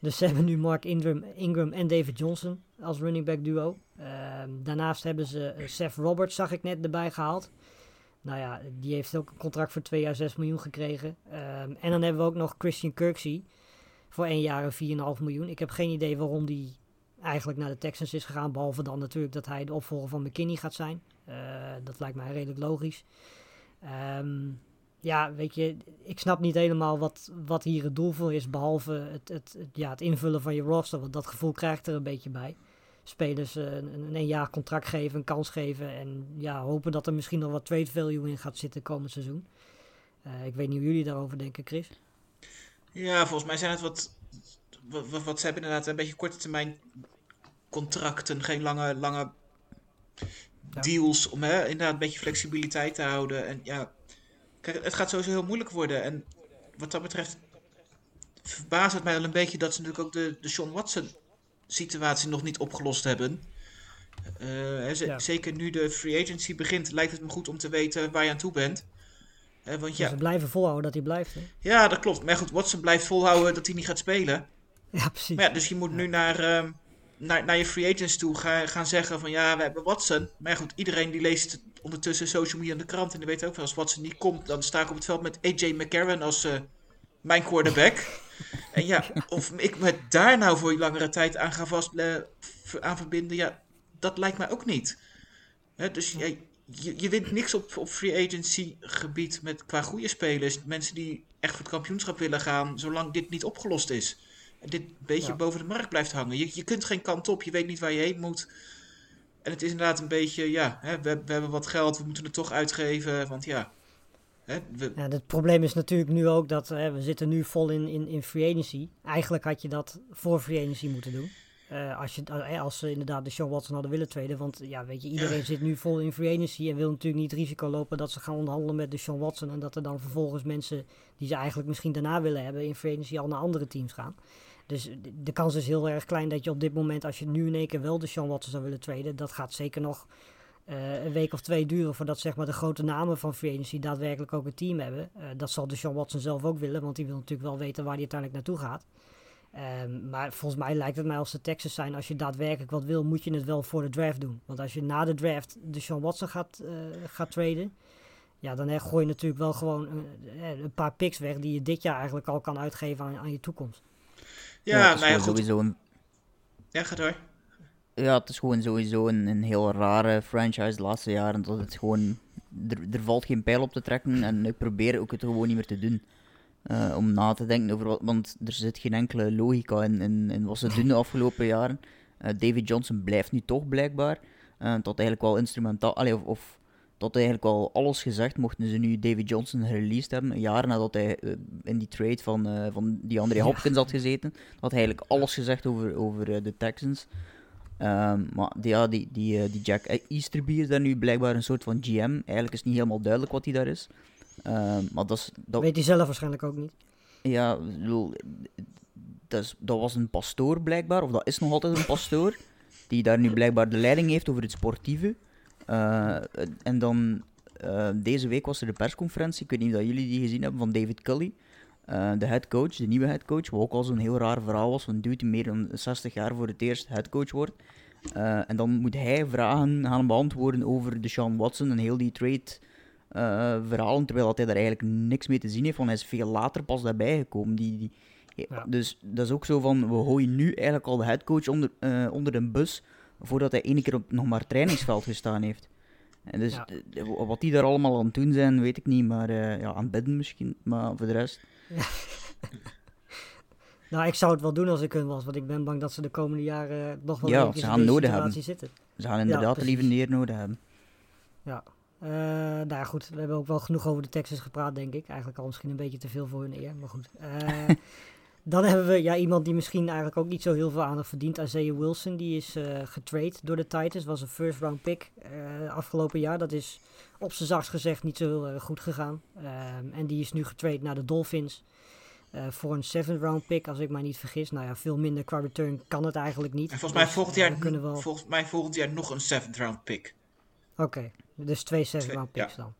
Dus ze hebben nu Mark Ingram, en David Johnson als running back duo. Ehm, daarnaast hebben ze eh, Seth Roberts, zag ik net, erbij gehaald. Nou ja, die heeft ook een contract voor twee jaar 6 miljoen gekregen. Ehm, en dan hebben we ook nog Christian Kirksey voor één jaar en 4,5 miljoen. Ik heb geen idee waarom die eigenlijk naar de Texans is gegaan. Behalve dan natuurlijk dat hij de opvolger van McKinney gaat zijn. Eh, dat lijkt mij redelijk logisch. Ehm, ja, weet je, ik snap niet helemaal wat, wat hier het doel voor is. Behalve het, het, ja, het invullen van je roster. Want dat gevoel krijgt er een beetje bij. Spelers eh, een, een jaar contract geven, een kans geven. En ja, hopen dat er misschien nog wat trade value in gaat zitten komend seizoen. Eh, ik weet niet hoe jullie daarover denken, Chris. Ja, volgens mij zijn het wat, wat, ze hebben inderdaad een beetje korte termijn contracten, geen lange, lange Ja. deals om hè, inderdaad een beetje flexibiliteit te houden. En ja, kijk, het gaat sowieso heel moeilijk worden. En wat dat betreft verbaast het mij wel een beetje dat ze natuurlijk ook de, de Sean Watson situatie nog niet opgelost hebben. Eh, hè, Ja. Zeker nu de free agency begint, lijkt het me goed om te weten waar je aan toe bent. Hè, want Ja. ja, Ze blijven volhouden dat hij blijft. Hè? ja, dat klopt. Maar goed, Watson blijft volhouden dat hij niet gaat spelen. Ja, precies. Maar ja, dus je moet nu naar, ehm, naar, naar je free agents toe ga, gaan zeggen van ja, we hebben Watson. Maar goed, iedereen die leest ondertussen social media en de krant. En die weet ook wel, als Watson niet komt, dan sta ik op het veld met AJ McCarron als eh, mijn quarterback. en ja, of ik me daar nou voor langere tijd aan ga vast, eh, aan verbinden, ja, dat lijkt mij ook niet. Hè, dus ja, je, je wint niks op, op free agency gebied met, qua goede spelers. Mensen die echt voor het kampioenschap willen gaan, zolang dit niet opgelost is. Dit een beetje Ja. boven de markt blijft hangen. Je, je kunt geen kant op, je weet niet waar je heen moet. En het is inderdaad een beetje, ja, hè, we, we hebben wat geld, we moeten het toch uitgeven. Want ja, hè, we, Ja, het probleem is natuurlijk nu ook dat hè, we zitten nu vol in, in, in free agency. Eigenlijk had je dat voor free agency moeten doen. Eh, als, je, eh, als ze inderdaad de Sean Watson hadden willen traden. Want ja, weet je, iedereen zit nu vol in free agency. En wil natuurlijk niet risico lopen dat ze gaan onderhandelen met de Sean Watson. En dat er dan vervolgens mensen die ze eigenlijk misschien daarna willen hebben in free agency al naar andere teams gaan. Dus de- kans is heel erg klein dat je op dit moment, als je nu in één keer wel de Sean Watson zou willen traden. Dat gaat zeker nog eh, een week of twee duren voordat zeg maar, de grote namen van free agency daadwerkelijk ook een team hebben. Eh, dat zal de Sean Watson zelf ook willen, want die wil natuurlijk wel weten waar hij uiteindelijk naartoe gaat. Ehm, maar volgens mij lijkt het mij als de Texans zijn, als je daadwerkelijk wat wil, moet je het wel voor de draft doen. Want als je na de draft de Sean Watson gaat, eh, gaat traden, ja, dan gooi je natuurlijk wel gewoon eh, een paar picks weg die je dit jaar eigenlijk al kan uitgeven aan, aan je toekomst. Ja, het is nou ja, goed. sowieso een Ja, ga door. Ja, het is gewoon sowieso een, een heel rare franchise de laatste jaren. Dat het gewoon. Er, er valt geen pijl op te trekken en ik probeer ook het gewoon niet meer te doen. Eh, om na te denken over wat. Want er zit geen enkele logica in, in, in wat ze doen de afgelopen jaren. Eh, David Johnson blijft nu toch blijkbaar. Eh tot eigenlijk wel instrumentaal. Allee, of, of tot eigenlijk wel alles gezegd mochten ze nu David Johnson gereleased hebben. Een jaar nadat hij eh, in die trade van, eh van die Andre. Hopkins had gezeten. Had hij eigenlijk alles gezegd over, over eh, de Texans. Ehm, maar die, ja, die, die, die Jack Easterby is daar nu blijkbaar een soort van GM. Eigenlijk is niet helemaal duidelijk wat hij daar is. Ehm, maar dat, is, dat, Weet hij zelf waarschijnlijk ook niet. ja, bedoel, dat, is, dat was een pastoor blijkbaar, of dat is nog altijd een pastoor, die daar nu blijkbaar de leiding heeft over het sportieve. Eh, en dan, eh, deze week was er de persconferentie, ik weet niet of dat jullie die gezien hebben, van David Cully, eh, de headcoach, de nieuwe headcoach, wat ook al zo'n heel raar verhaal was, van een dude die meer dan 60 jaar voor het eerst headcoach wordt. En dan moet hij vragen gaan beantwoorden over de Sean Watson en heel die trade verhalen, terwijl dat hij daar eigenlijk niks mee te zien heeft, want hij is veel later pas daarbij gekomen. Die, die, Ja. Dus dat is ook zo van, we gooien nu eigenlijk al de headcoach onder, onder de bus, voordat hij ene keer op nog maar trainingsveld gestaan heeft. En dus Ja. eh, wat die daar allemaal aan het doen zijn, weet ik niet, maar eh, ja, aan het misschien, maar voor de rest... Nou, ik zou het wel doen als ik hun was, want ik ben bang dat ze de komende jaren nog wel Ja, ze in deze nodig situatie zitten. Ze gaan inderdaad de precies. lieve neer nodig hebben. Ja. Eh, nou ja, goed, we hebben ook wel genoeg over de Texans gepraat, denk ik. Eigenlijk al misschien een beetje te veel voor hun eer, maar goed. dan hebben we ja, iemand die misschien eigenlijk ook niet zo heel veel aandacht verdient. Isaiah Wilson, die is getrade door de Titans. Was een first round pick eh, afgelopen jaar. Dat is op zijn zachtst gezegd niet zo heel goed gegaan. Ehm, en die is nu getrade naar de Dolphins. eh, voor een seventh round pick, als ik mij niet vergis. Nou ja, veel minder qua return kan het eigenlijk niet. En volgens mij Dus, volgend jaar, we kunnen wel... volgens mij volgend jaar nog een seventh round pick. Oké, dus twee seventh round picks ja. dan.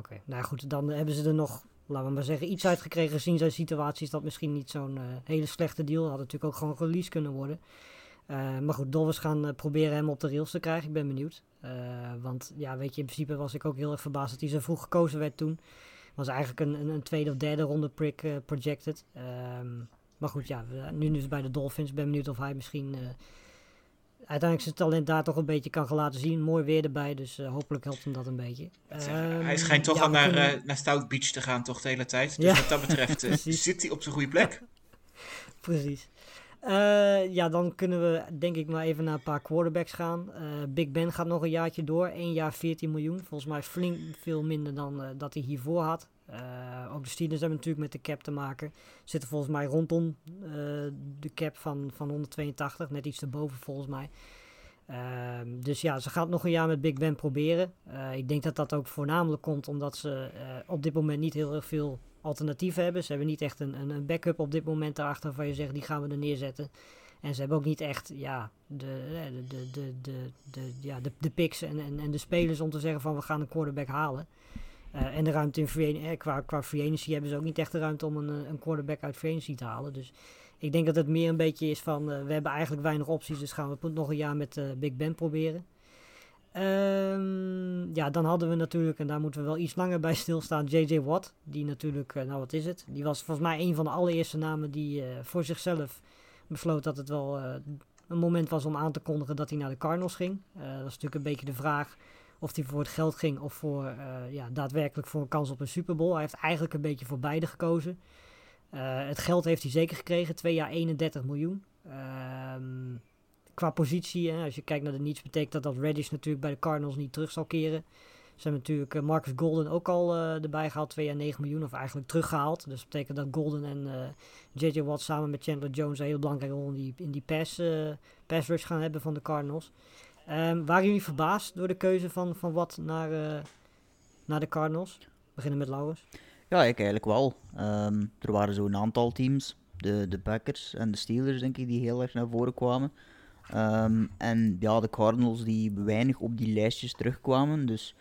Oké, nou goed, dan hebben ze er nog, laten we maar zeggen, iets uitgekregen. Gezien zijn situatie is dat misschien niet zo'n eh, hele slechte deal. Had natuurlijk ook gewoon release kunnen worden. Eh, maar goed, Dolphins gaan eh, proberen hem op de rails te krijgen. Ik ben benieuwd. Want ja, weet je, in principe was ik ook heel erg verbaasd dat hij zo vroeg gekozen werd toen. Was eigenlijk een, een, tweede of derde ronde prick projected. Ehm, maar goed, ja, nu dus bij de Dolphins. Ben benieuwd of hij misschien... uiteindelijk zijn talent daar toch een beetje kan laten zien. Mooi weer erbij, dus eh, hopelijk helpt hem dat een beetje. hij Ehm, schijnt toch ja, al naar, kunnen- eh, naar Stout Beach te gaan, toch de hele tijd. Dus Ja. wat dat betreft eh, zit hij op zijn goede plek. Precies. Ja, dan kunnen we denk ik maar even naar een paar quarterbacks gaan. Big Ben gaat nog een jaartje door. 1 jaar 14 miljoen. Volgens mij flink veel minder dan dat hij hiervoor had. Eh, ook de Steelers hebben natuurlijk met de cap te maken. Zitten volgens mij rondom eh, de cap van, van 182. Net iets erboven volgens mij. Ehm, dus ja, ze gaat nog een jaar met Big Ben proberen. Eh, ik denk dat dat ook voornamelijk komt omdat ze op dit moment niet heel erg veel alternatieven hebben. Ze hebben niet echt een, een, backup op dit moment daarachter waarvan je zegt, die gaan we er neerzetten. En ze hebben ook niet echt ja, de, de, de, de, de, de, ja, de, de picks en, en, en de spelers om te zeggen van we gaan een quarterback halen. Uh, en de ruimte in free, eh, qua, qua hebben ze ook niet echt de ruimte om een, een quarterback uit agency te halen. Dus ik denk dat het meer een beetje is van uh, we hebben eigenlijk weinig opties, dus gaan we nog een jaar met Big Ben proberen. Um, ja, dan hadden we natuurlijk, en daar moeten we wel iets langer bij stilstaan, J.J. Watt. Die natuurlijk, nou wat is het? Die was volgens mij een van de allereerste namen die voor zichzelf besloot dat het wel een moment was om aan te kondigen dat hij naar de Cardinals ging. dat is natuurlijk een beetje de vraag of hij voor het geld ging of voor, ja, daadwerkelijk voor een kans op een Super Bowl. Hij heeft eigenlijk een beetje voor beide gekozen. Uh, het geld heeft hij zeker gekregen, twee jaar 31 miljoen. Um, qua positie, hè, als je kijkt naar de niets, betekent dat dat Reddish natuurlijk bij de Cardinals niet terug zal keren. Ze hebben natuurlijk uh, Marcus Golden ook al erbij gehaald, twee jaar 9 miljoen, of eigenlijk teruggehaald. Dus dat betekent dat Golden en J.J. Watt samen met Chandler Jones een heel belangrijke rol in die, in die pass, pass rush gaan hebben van de Cardinals. Um, waren jullie verbaasd door de keuze van, van Watt naar, naar de Cardinals? Beginnen met Laurens. Ja, ik eigenlijk wel. Um, er waren zo'n aantal teams, de, de Packers en de Steelers denk ik, die heel erg naar voren kwamen. Um, en ja, de Cardinals die weinig op die lijstjes terugkwamen. Dus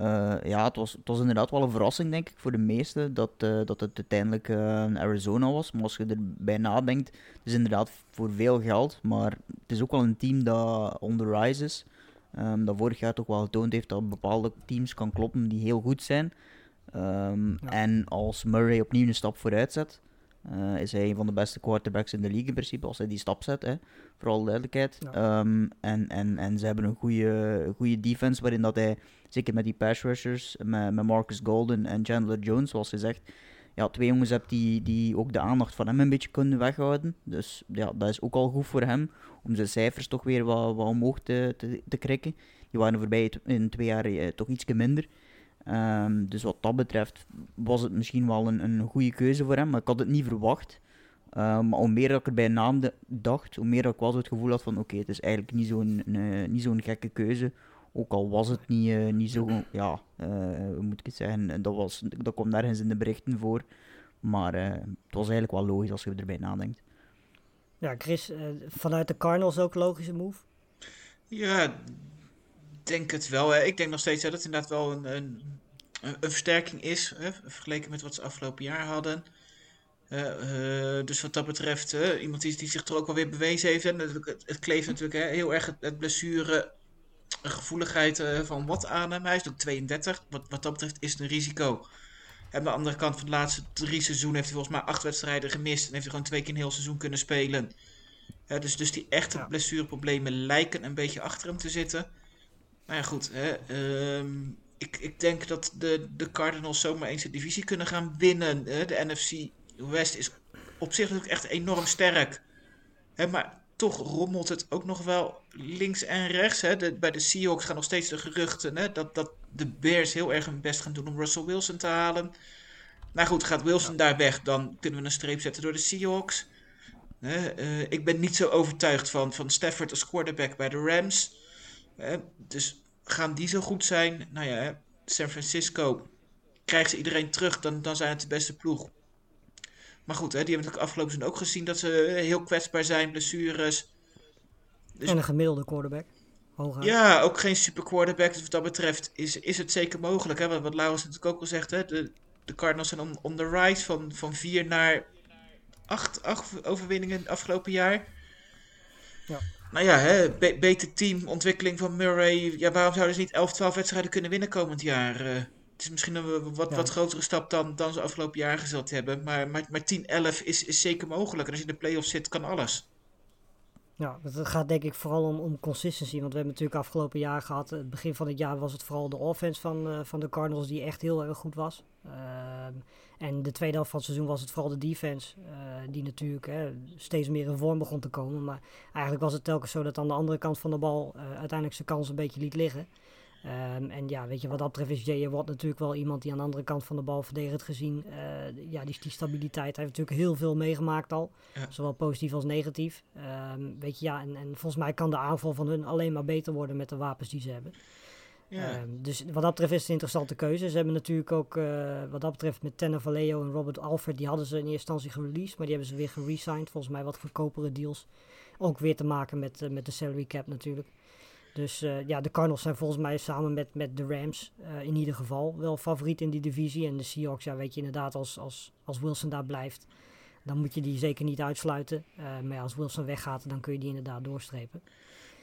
uh, ja, het was, het was inderdaad wel een verrassing denk ik voor de meesten dat, uh, dat het uiteindelijk uh, Arizona was. Maar als je erbij nadenkt, het is inderdaad voor veel geld. Maar het is ook wel een team dat on the rise is. Um, dat vorig jaar toch wel getoond heeft dat bepaalde teams kan kloppen die heel goed zijn. Um, ja. En als Murray opnieuw een stap vooruit zet, uh, is hij een van de beste quarterbacks in de league in principe, als hij die stap zet, hè, voor alle duidelijkheid. Ja. Um, en, en, en ze hebben een goede, goede defense waarin dat hij, zeker met die pass rushers, met, met Marcus Golden en Chandler Jones, zoals je zegt, ja, twee jongens hebt die, die ook de aandacht van hem een beetje kunnen weghouden. Dus ja, dat is ook al goed voor hem, om zijn cijfers toch weer wat, wat omhoog te, te, te krikken. Die waren voorbij in twee jaar uh, toch iets minder. Um, dus wat dat betreft was het misschien wel een, een goede keuze voor hem, maar ik had het niet verwacht. Um, maar hoe meer dat ik er bij naam dacht, hoe meer dat ik wel het gevoel had van oké, okay, het is eigenlijk niet zo'n uh, niet zo'n gekke keuze. Ook al was het niet, uh, niet zo, ja, uh, hoe moet ik het zeggen, dat, was, dat komt nergens in de berichten voor. Maar het was eigenlijk wel logisch als je erbij nadenkt. Ja, Chris, vanuit de Cardinals ook een logische move? Ja, denk het wel. Hè. Ik denk nog steeds dat het inderdaad wel een, een, een versterking is, hè, vergeleken met wat ze afgelopen jaar hadden. Uh, uh, dus wat dat betreft, uh, iemand die, die zich er ook wel weer bewezen heeft. En het, het kleeft natuurlijk hè, heel erg het, het blessure gevoeligheid van wat aan hem. Hij is ook 32. Wat, wat dat betreft is het een risico. En aan de andere kant van de laatste drie seizoenen heeft hij volgens mij acht wedstrijden gemist. En heeft hij gewoon twee keer een heel seizoen kunnen spelen. dus, dus die echte ja. blessureproblemen lijken een beetje achter hem te zitten. Nou ja, goed. Hè. Um, ik, ik denk dat de, de Cardinals zomaar eens de divisie kunnen gaan winnen. Hè. De NFC West is op zich natuurlijk echt enorm sterk. Hè, maar toch rommelt het ook nog wel links en rechts. Hè. De, bij de Seahawks gaan nog steeds de geruchten hè, dat, dat de Bears heel erg hun best gaan doen om Russell Wilson te halen. Nou goed, gaat Wilson ja. daar weg, dan kunnen we een streep zetten door de Seahawks. Uh, ik ben niet zo overtuigd van, van Stafford als quarterback bij de Rams. Hè, dus gaan die zo goed zijn? Nou ja, San Francisco. Krijgen ze iedereen terug, dan, dan zijn het de beste ploeg. Maar goed, hè, die hebben natuurlijk afgelopen seizoen ook gezien dat ze heel kwetsbaar zijn, blessures. Dus, en een gemiddelde quarterback. Hooguit. Ja, ook geen super quarterback. Dus wat dat betreft is, is het zeker mogelijk. Hè? Wat, wat Laurens natuurlijk ook al zegt. Hè? De, de Cardinals zijn on, on the rise van, van vier naar acht, acht overwinningen afgelopen jaar. Ja. Nou ja, hè, be beter team, ontwikkeling van Murray. Ja, waarom zouden ze niet 11, 12 wedstrijden kunnen winnen komend jaar? Uh, het is misschien een wat, ja. wat grotere stap dan, dan ze afgelopen jaar gezet hebben. Maar, maar, maar 10, 11 is, is zeker mogelijk. En als je in de playoffs zit, kan alles. Ja, het gaat denk ik vooral om, om consistency. Want we hebben natuurlijk afgelopen jaar gehad. Het begin van het jaar was het vooral de offense van, uh, van de Cardinals die echt heel erg goed was. Uh, en de tweede helft van het seizoen was het vooral de defense. Uh, die natuurlijk hè, steeds meer in vorm begon te komen. Maar eigenlijk was het telkens zo dat aan de andere kant van de bal uiteindelijk zijn kans een beetje liet liggen. Um, en ja, weet je, wat dat betreft is J.J. Watt natuurlijk wel iemand die aan de andere kant van de bal verdedigend gezien, uh, ja, die, die stabiliteit. Hij heeft natuurlijk heel veel meegemaakt al, ja. zowel positief als negatief. Um, weet je, ja, en, en volgens mij kan de aanval van hun alleen maar beter worden met de wapens die ze hebben. Ja. Ehm, dus wat dat betreft is het een interessante keuze. Ze hebben natuurlijk ook, eh, wat dat betreft, met Tanner Vallejo en Robert Alfred, die hadden ze in eerste instantie gereleased, maar die hebben ze weer geresigned. Volgens mij wat goedkopere deals. Ook weer te maken met, eh, met de salary cap natuurlijk. Dus eh, ja, de Cardinals zijn volgens mij samen met, met de Rams eh, in ieder geval wel favoriet in die divisie. En de Seahawks, ja, weet je inderdaad, als, als, als Wilson daar blijft, dan moet je die zeker niet uitsluiten. Eh, maar ja, als Wilson weggaat, dan kun je die inderdaad doorstrepen.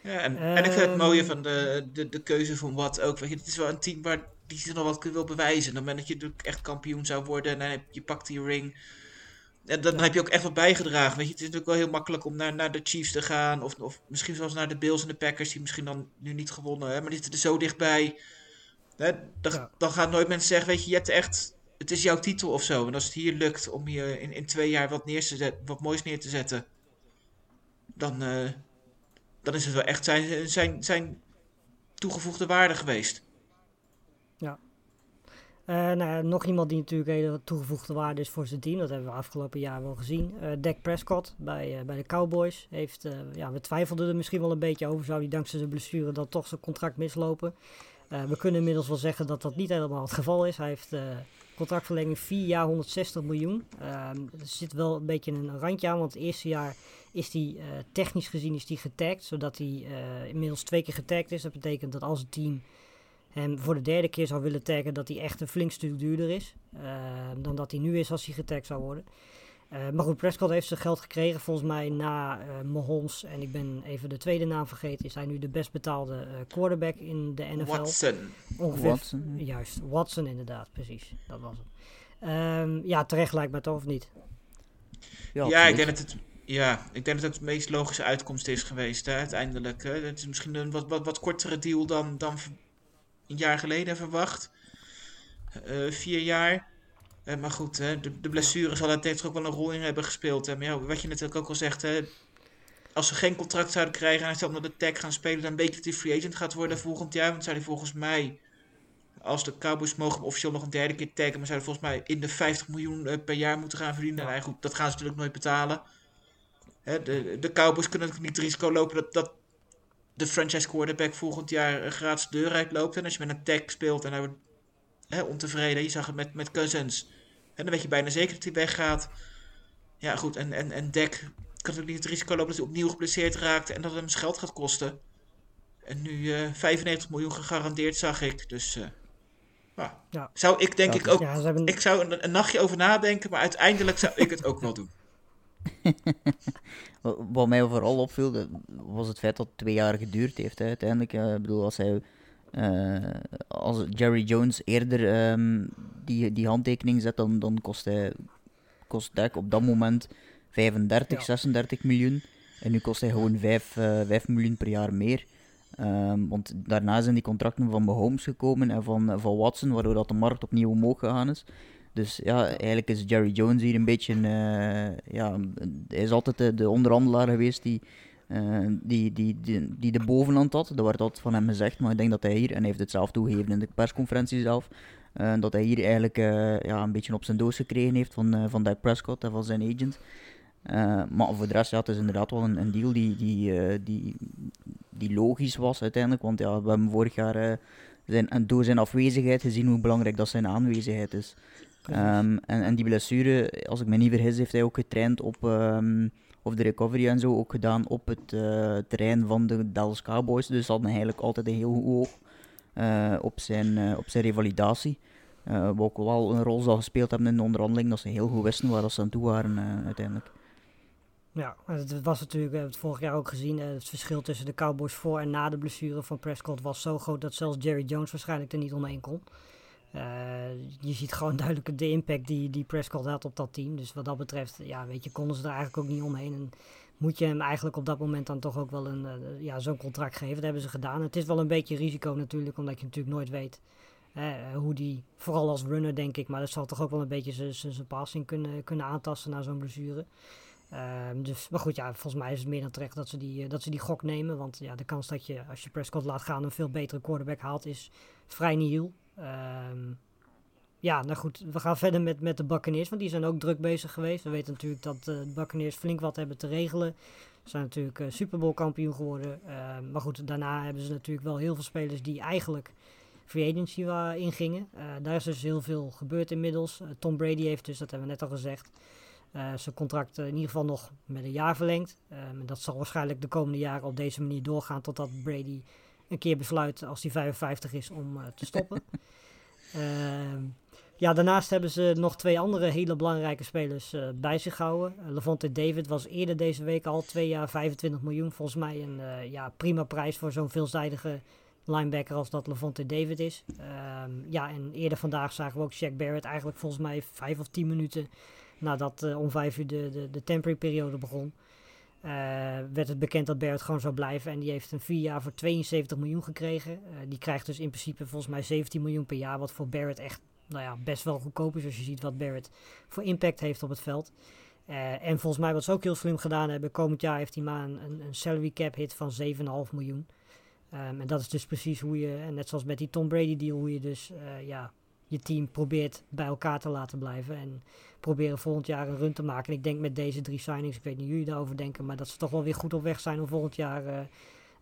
Ja, en, en ik vind het Ehm, mooie van de, de, de keuze van wat ook. Weet je, het is wel een team waar die zich nog wat wil bewijzen. Op het moment dat je natuurlijk echt kampioen zou worden en je pakt die ring. En dan, heb je ook echt wat bijgedragen. Weet je, het is natuurlijk wel heel makkelijk om naar, naar de Chiefs te gaan. Of, of misschien zelfs naar de Bills en de Packers, die misschien dan nu niet gewonnen hebben. Maar die zitten er zo dichtbij. Hè, dan, Ja. dan gaan nooit mensen zeggen, weet je, je hebt echt. Het is jouw titel of zo. En als het hier lukt om je in, in twee jaar wat, neer te zetten, wat moois neer te zetten. Dan, eh, dan is het wel echt zijn, zijn, zijn toegevoegde waarde geweest. Eh, nou ja, nog iemand die natuurlijk hele toegevoegde waarde is voor zijn team. Dat hebben we afgelopen jaar wel gezien. Eh Dak Prescott bij, eh, bij de Cowboys. Heeft, eh, ja, we twijfelden er misschien wel een beetje over. Zou hij dankzij zijn blessure dan toch zijn contract mislopen? Eh, we kunnen inmiddels wel zeggen dat dat niet helemaal het geval is. Hij heeft eh, contractverlenging 4 jaar 160 miljoen. Ehm, er zit wel een beetje een randje aan. Want het eerste jaar is hij eh, technisch gezien is die getagd. Zodat hij eh, inmiddels twee keer getagd is. Dat betekent dat als het team hem voor de derde keer zou willen taggen, dat hij echt een flink stuk duurder is. eh, dan dat hij nu is als hij getagd zou worden. Eh, maar goed, Prescott heeft zijn geld gekregen. Volgens mij na eh, Mahomes, en ik ben even de tweede naam vergeten, is hij nu de best betaalde eh, quarterback in de NFL. Watson. Ongeveer. Watson. Juist, Watson inderdaad, precies. Dat was het. Ehm, ja, terecht lijkt mij toch, of niet? Ja, Ja, ik denk dat het, ja, ik denk dat het de meest logische uitkomst is geweest, hè, uiteindelijk. Hè. Het is misschien een wat, wat, wat kortere deal dan, dan een jaar geleden verwacht. Eh, vier jaar. Eh, maar goed, hè, de, blessure zal daar ook wel een rol in hebben gespeeld. Hè. Maar ja, wat je natuurlijk ook al zegt, hè, als ze geen contract zouden krijgen en hij zou onder de tag gaan spelen, dan weet je dat hij free agent gaat worden volgend jaar. Want zou hij volgens mij, als de Cowboys mogen hem officieel nog een derde keer taggen, maar zouden volgens mij in de 50 miljoen eh, per jaar moeten gaan verdienen. En goed, dat gaan ze natuurlijk nooit betalen. Hè, de, de Cowboys kunnen natuurlijk niet het risico lopen dat, dat de franchise quarterback volgend jaar eh, gratis de deur uitloopt. En als je met een tag speelt en hij wordt hè, ontevreden, je zag het met, met Cousins. En dan weet je bijna zeker dat hij weggaat. Ja, goed. En, en, en Dak kan natuurlijk niet het risico lopen dat hij opnieuw geblesseerd raakt en dat het hem zijn geld gaat kosten. En nu eh 95 miljoen gegarandeerd, zag ik. Dus eh, nou, Ja. zou ik denk Ja, ik ook. Ja, ze hebben... Ik zou een, een nachtje over nadenken, maar uiteindelijk zou ik het ook wel doen. Wat- mij vooral opviel, was het feit dat het twee jaar geduurd heeft. Hè. Uiteindelijk, eh, ik bedoel, als hij, eh, als Jerry Jones eerder ehm, die, die handtekening zet, dan, dan kost hij, kost Dak op dat moment 35, Ja. 36 miljoen. En nu kost hij gewoon 5, eh 5 miljoen per jaar meer. Ehm, want daarna zijn die contracten van Mahomes gekomen en van, eh, van Watson, waardoor dat de markt opnieuw omhoog gegaan is. Dus ja, eigenlijk is Jerry Jones hier een beetje, eh, ja, hij is altijd de, de onderhandelaar geweest die, eh, die, die, die, die de bovenhand had. Dat werd altijd van hem gezegd, maar ik denk dat hij hier, en hij heeft het zelf toegegeven in de persconferentie zelf, eh, dat hij hier eigenlijk ja, een beetje op zijn doos gekregen heeft van, van Dak Prescott en van zijn agent. Maar voor de rest, ja, het is inderdaad wel een, deal die, die, die, die logisch was uiteindelijk. Want ja, we hebben vorig jaar zijn, door zijn afwezigheid gezien hoe belangrijk dat zijn aanwezigheid is. Ehm, en, en die blessure, als ik me niet vergis, heeft hij ook getraind op, ehm, of de recovery en zo, ook gedaan op het eh, terrein van de Dallas Cowboys. Dus hadden eigenlijk altijd een heel goed oog eh, op, zijn, eh, op zijn revalidatie. Wat ook wel een rol zal gespeeld hebben in de onderhandeling, dat ze heel goed wisten waar ze aan toe waren uiteindelijk. Ja, het was natuurlijk, we hebben het vorig jaar ook gezien, het verschil tussen de Cowboys voor en na de blessure van Prescott was zo groot dat zelfs Jerry Jones waarschijnlijk er niet omheen kon. Eh, je ziet gewoon duidelijk de impact die, die Prescott had op dat team. Dus wat dat betreft, ja, weet je, konden ze er eigenlijk ook niet omheen. En moet je hem eigenlijk op dat moment dan toch ook wel een, eh, ja, zo'n contract geven. Dat hebben ze gedaan. Het is wel een beetje risico natuurlijk, omdat je natuurlijk nooit weet eh, hoe die, vooral als runner denk ik, maar dat zal toch ook wel een beetje zijn- passing kunnen, kunnen aantasten na zo'n blessure. Ehm, dus, maar goed, ja, volgens mij is het meer dan terecht dat ze, die, dat ze die gok nemen. Want ja, de kans dat je, als je Prescott laat gaan, een veel betere quarterback haalt, is vrij nihil. Ehm, ja, nou goed, we gaan verder met, met de Buccaneers, want die zijn ook druk bezig geweest. We weten natuurlijk dat eh, de Buccaneers flink wat hebben te regelen. Ze zijn natuurlijk uh, Super Bowl kampioen geworden. Uh, maar goed, daarna hebben ze natuurlijk wel heel veel spelers die eigenlijk free agency ingingen. Uh, daar is dus heel veel gebeurd inmiddels. Tom Brady heeft dus, dat hebben we net al gezegd, zijn contract in ieder geval nog met een jaar verlengd. en dat zal waarschijnlijk de komende jaren op deze manier doorgaan totdat Brady een keer besluit als hij 55 is om te stoppen. Ehm, ja, daarnaast hebben ze nog twee andere hele belangrijke spelers uh, bij zich gehouden. Uh, Levante David was eerder deze week al twee jaar 25 miljoen. Volgens mij een ja, prima prijs voor zo'n veelzijdige linebacker als dat Levante David is. Ehm, ja, en eerder vandaag zagen we ook Shaq Barrett eigenlijk volgens mij vijf of tien minuten nadat om vijf uur de, de, de temporary periode begon. Werd het bekend dat Barrett gewoon zou blijven. En die heeft een vier jaar voor 72 miljoen gekregen. die krijgt dus in principe volgens mij 17 miljoen per jaar. Wat voor Barrett echt nou ja, best wel goedkoop is als je ziet wat Barrett voor impact heeft op het veld. Uh, en volgens mij wat ze ook heel slim gedaan hebben, komend jaar heeft hij maar een, een, salary cap hit van 7,5 miljoen. Um, en dat is dus precies hoe je, en net zoals met die Tom Brady deal, hoe je dus ja, je team probeert bij elkaar te laten blijven. En proberen volgend jaar een run te maken. En ik denk met deze drie signings, ik weet niet hoe jullie daarover denken, maar dat ze toch wel weer goed op weg zijn om volgend jaar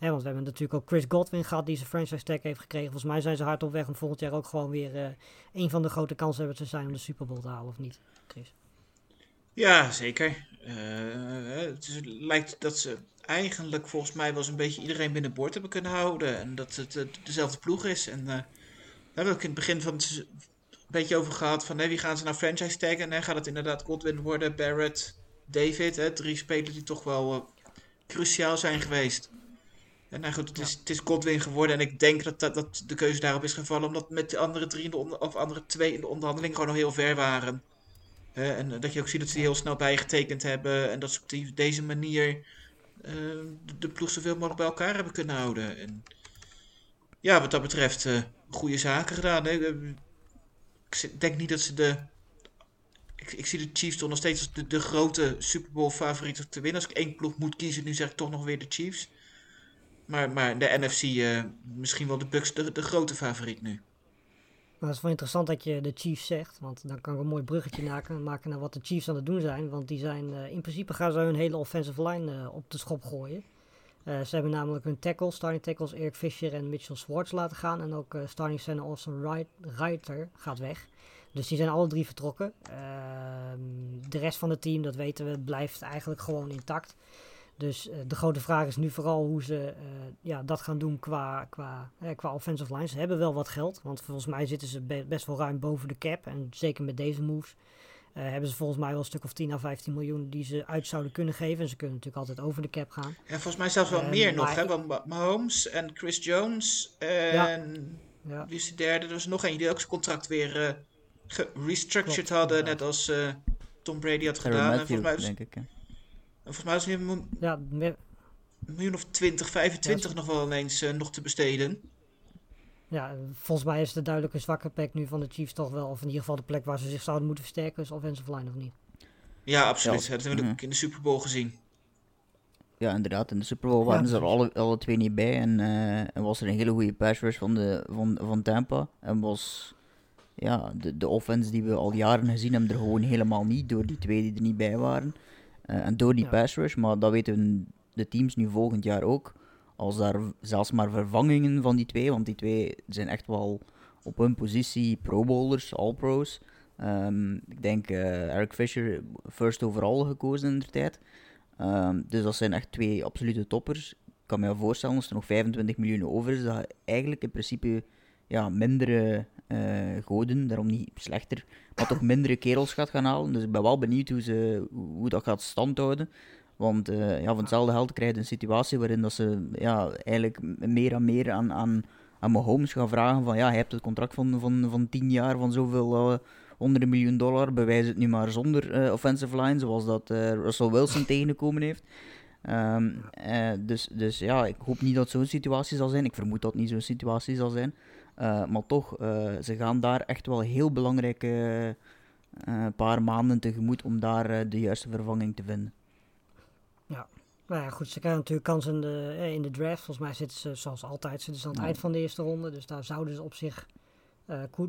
uh, want we hebben natuurlijk ook Chris Godwin gehad die zijn franchise tag heeft gekregen. Volgens mij zijn ze hard op weg om volgend jaar ook gewoon weer uh, een van de grote kanshebbers te zijn om de Super Bowl te halen, of niet, Chris? Ja, zeker. Uh, het lijkt dat ze eigenlijk volgens mij wel eens een beetje iedereen binnenboord hebben kunnen houden. En dat het dezelfde ploeg is. En daar hebben we ook in het begin van het een beetje over gehad. Van wie gaan ze nou franchise taggen? En gaat het inderdaad Godwin worden, Barrett, David? Hè? Drie spelers die toch wel cruciaal zijn geweest. En nou goed, het is, het is Godwin geworden. En ik denk dat, dat, dat de keuze daarop is gevallen. Omdat met de andere drie in de onder, of andere twee in de onderhandeling gewoon nog heel ver waren. Uh, en dat je ook ziet dat ze die heel snel bijgetekend hebben. En dat ze op die, deze manier uh, de, de, ploeg zoveel mogelijk bij elkaar hebben kunnen houden. En ja, wat dat betreft, goede zaken gedaan. Hè? Ik denk niet dat ze de. Ik, ik zie de Chiefs toch nog steeds als de, de grote Super Bowl favoriet te winnen. Als ik één ploeg moet kiezen, nu zeg ik toch nog weer de Chiefs. Maar, maar de NFC uh, misschien wel de Bucks de, de grote favoriet nu. Maar het is wel interessant dat je de Chiefs zegt, want dan kan ik een mooi bruggetje maken, maken naar wat de Chiefs aan het doen zijn. Want die zijn, uh, in principe gaan ze hun hele offensive line op de schop gooien. Ze hebben namelijk hun tackles, starting tackles Eric Fisher en Mitchell Swartz laten gaan. En ook starting center Austin Reiter gaat weg. Dus die zijn alle drie vertrokken. Ehm, de rest van het team, dat weten we, blijft eigenlijk gewoon intact. Dus uh, de grote vraag is nu vooral hoe ze ja, dat gaan doen qua, qua, eh, qua offensive line. Ze hebben wel wat geld, want volgens mij zitten ze be best wel ruim boven de cap. En zeker met deze moves hebben ze volgens mij wel een stuk of 10 à 15 miljoen die ze uit zouden kunnen geven. En ze kunnen natuurlijk altijd over de cap gaan. En volgens mij zelfs wel meer nog, hè? Want Mahomes en Chris Jones en ja. Ja. wie is de derde? Er was nog één die ook zijn contract weer gerestructured hadden, net als Tom Brady had gedaan. Matthew, en volgens mij was, denk ik. Volgens mij is het een, miljoen of 20, 25 ja, nog wel ineens uh, nog te besteden. Ja, volgens mij is de duidelijke zwakke plek nu van de Chiefs toch wel, of in ieder geval de plek waar ze zich zouden moeten versterken, is offensive line of niet? Ja, absoluut. Ja. Dat hebben we ook in de Super Bowl gezien. Ja, inderdaad. In de Super Bowl waren ze er alle, alle twee niet bij. En, uh, en was er een hele goede pass rush van, de, van, van Tampa. En was ja, de, de offense die we al jaren gezien hebben er gewoon helemaal niet door die twee die er niet bij waren. Uh, en door die ja. pass rush, maar dat weten de teams nu volgend jaar ook. Als daar zelfs maar vervangingen van die twee, want die twee zijn echt wel op hun positie pro bowlers, all pros. Um, ik denk uh, Eric Fisher first overall gekozen in de tijd. Um, dus dat zijn echt twee absolute toppers. Ik kan me voorstellen als er nog 25 miljoen over is, dat eigenlijk in principe ja, mindere uh, goden, daarom niet slechter, maar toch mindere kerels gaat gaan halen. Dus ik ben wel benieuwd hoe, ze, hoe dat gaat standhouden. Want uh, ja, van hetzelfde geld krijg je een situatie waarin dat ze ja, eigenlijk meer en meer aan, aan, aan Mahomes gaan vragen van ja, je hebt het contract van, van, van 10 jaar van zoveel uh, miljoen dollar, bewijs het nu maar zonder uh, offensive line, zoals dat Russell Wilson tegengekomen heeft. Um, dus, dus ja, ik hoop niet dat zo'n situatie zal zijn. Ik vermoed dat niet zo'n situatie zal zijn. Maar toch, ze gaan daar echt wel heel belangrijke paar maanden tegemoet om daar de juiste vervanging te vinden. Nou ja, goed, ze krijgen natuurlijk kans in de, in de draft. Volgens mij zitten ze zoals altijd zitten ze aan het eind van de eerste ronde. Dus daar zouden ze op zich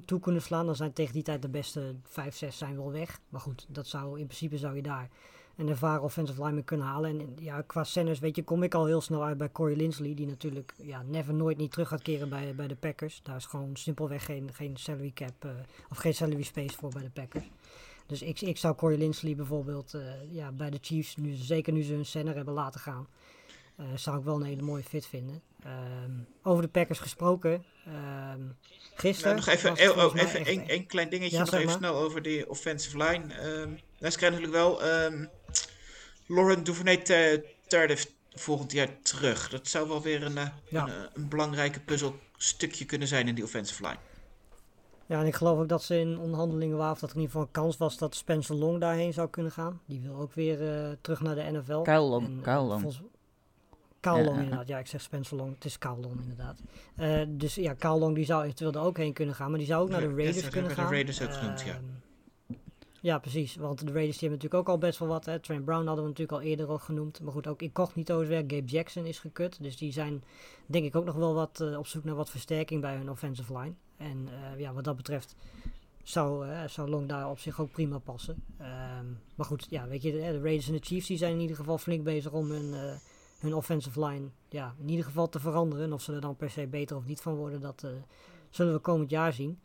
toe kunnen slaan. Dan zijn tegen die tijd de beste 5, 6 zijn wel weg. Maar goed, dat zou, in principe zou je daar een ervaren offensive lineman kunnen halen. En en ja, qua centers, weet je, kom ik al heel snel uit bij Corey Linsley, die natuurlijk ja, never nooit niet terug gaat keren bij, bij de Packers. Daar is gewoon simpelweg geen, geen salary cap, eh, of geen salary space voor bij de Packers. Dus ik, ik zou Corey Linsley bijvoorbeeld eh, ja, bij de Chiefs, nu, zeker nu ze hun center hebben laten gaan, eh, zou ik wel een hele mooie fit vinden. Ehm, over de Packers gesproken, ehm gisteren... Nou, nog even, oh, volgens mij even één één klein dingetje, Ja, nog even maar. snel over die offensive line. Ehm nou, ze krijgen natuurlijk wel ehm Lauren Duvernay te- Tardif volgend jaar terug. Dat zou wel weer een, eh, Ja. een, een belangrijke puzzelstukje kunnen zijn in die offensive line. Ja, en ik geloof ook dat ze in onderhandelingen waren, of dat er in ieder geval een kans was dat Spencer Long daarheen zou kunnen gaan. Die wil ook weer eh, terug naar de NFL. Kyle Long, En, Kyle Long. volgens- Kyle Ja, Long ja, ja. inderdaad. Ja, ik zeg Spencer Long. Het is Kyle Long inderdaad. Eh, dus ja, Kyle Long die zou eventueel er ook heen kunnen gaan. Maar die zou ook naar de Raiders kunnen gaan. de Raiders ook genoemd, ja. Ehm, Ja, precies. Want de Raiders die hebben natuurlijk ook al best wel wat. Hè. Trent Brown hadden we natuurlijk al eerder al genoemd. Maar goed, ook incognito's weg. Gabe Jackson is gekut. Dus die zijn denk ik ook nog wel wat eh, op zoek naar wat versterking bij hun offensive line. En eh, ja, wat dat betreft zou, eh, zou Long daar op zich ook prima passen. Ehm, maar goed, ja, weet je, de, de Raiders en de Chiefs die zijn in ieder geval flink bezig om hun, eh, hun offensive line ja, in ieder geval te veranderen. En of ze er dan per se beter of niet van worden, dat zullen we komend jaar zien.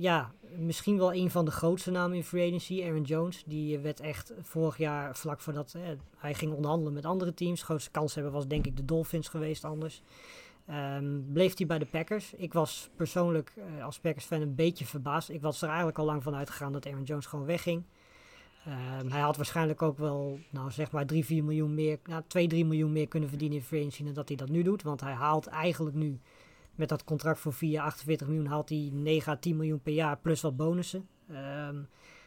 Ja, misschien wel een van de grootste namen in free agency, Aaron Jones. Die werd echt vorig jaar, vlak voordat hij ging onderhandelen met andere teams. De grootste kans hebben was denk ik de Dolphins geweest anders. Ehm, bleef hij bij de Packers. Ik was persoonlijk eh, als Packers fan een beetje verbaasd. Ik was er eigenlijk al lang van uitgegaan dat Aaron Jones gewoon wegging. Ehm, hij had waarschijnlijk ook wel, nou zeg maar 3, 4 miljoen meer, nou 2, 3 miljoen meer kunnen verdienen in free dan dat hij dat nu doet. Want hij haalt eigenlijk nu met dat contract voor 4 jaar 48 miljoen haalt hij 9 à 10 miljoen per jaar plus wat bonussen. Ehm,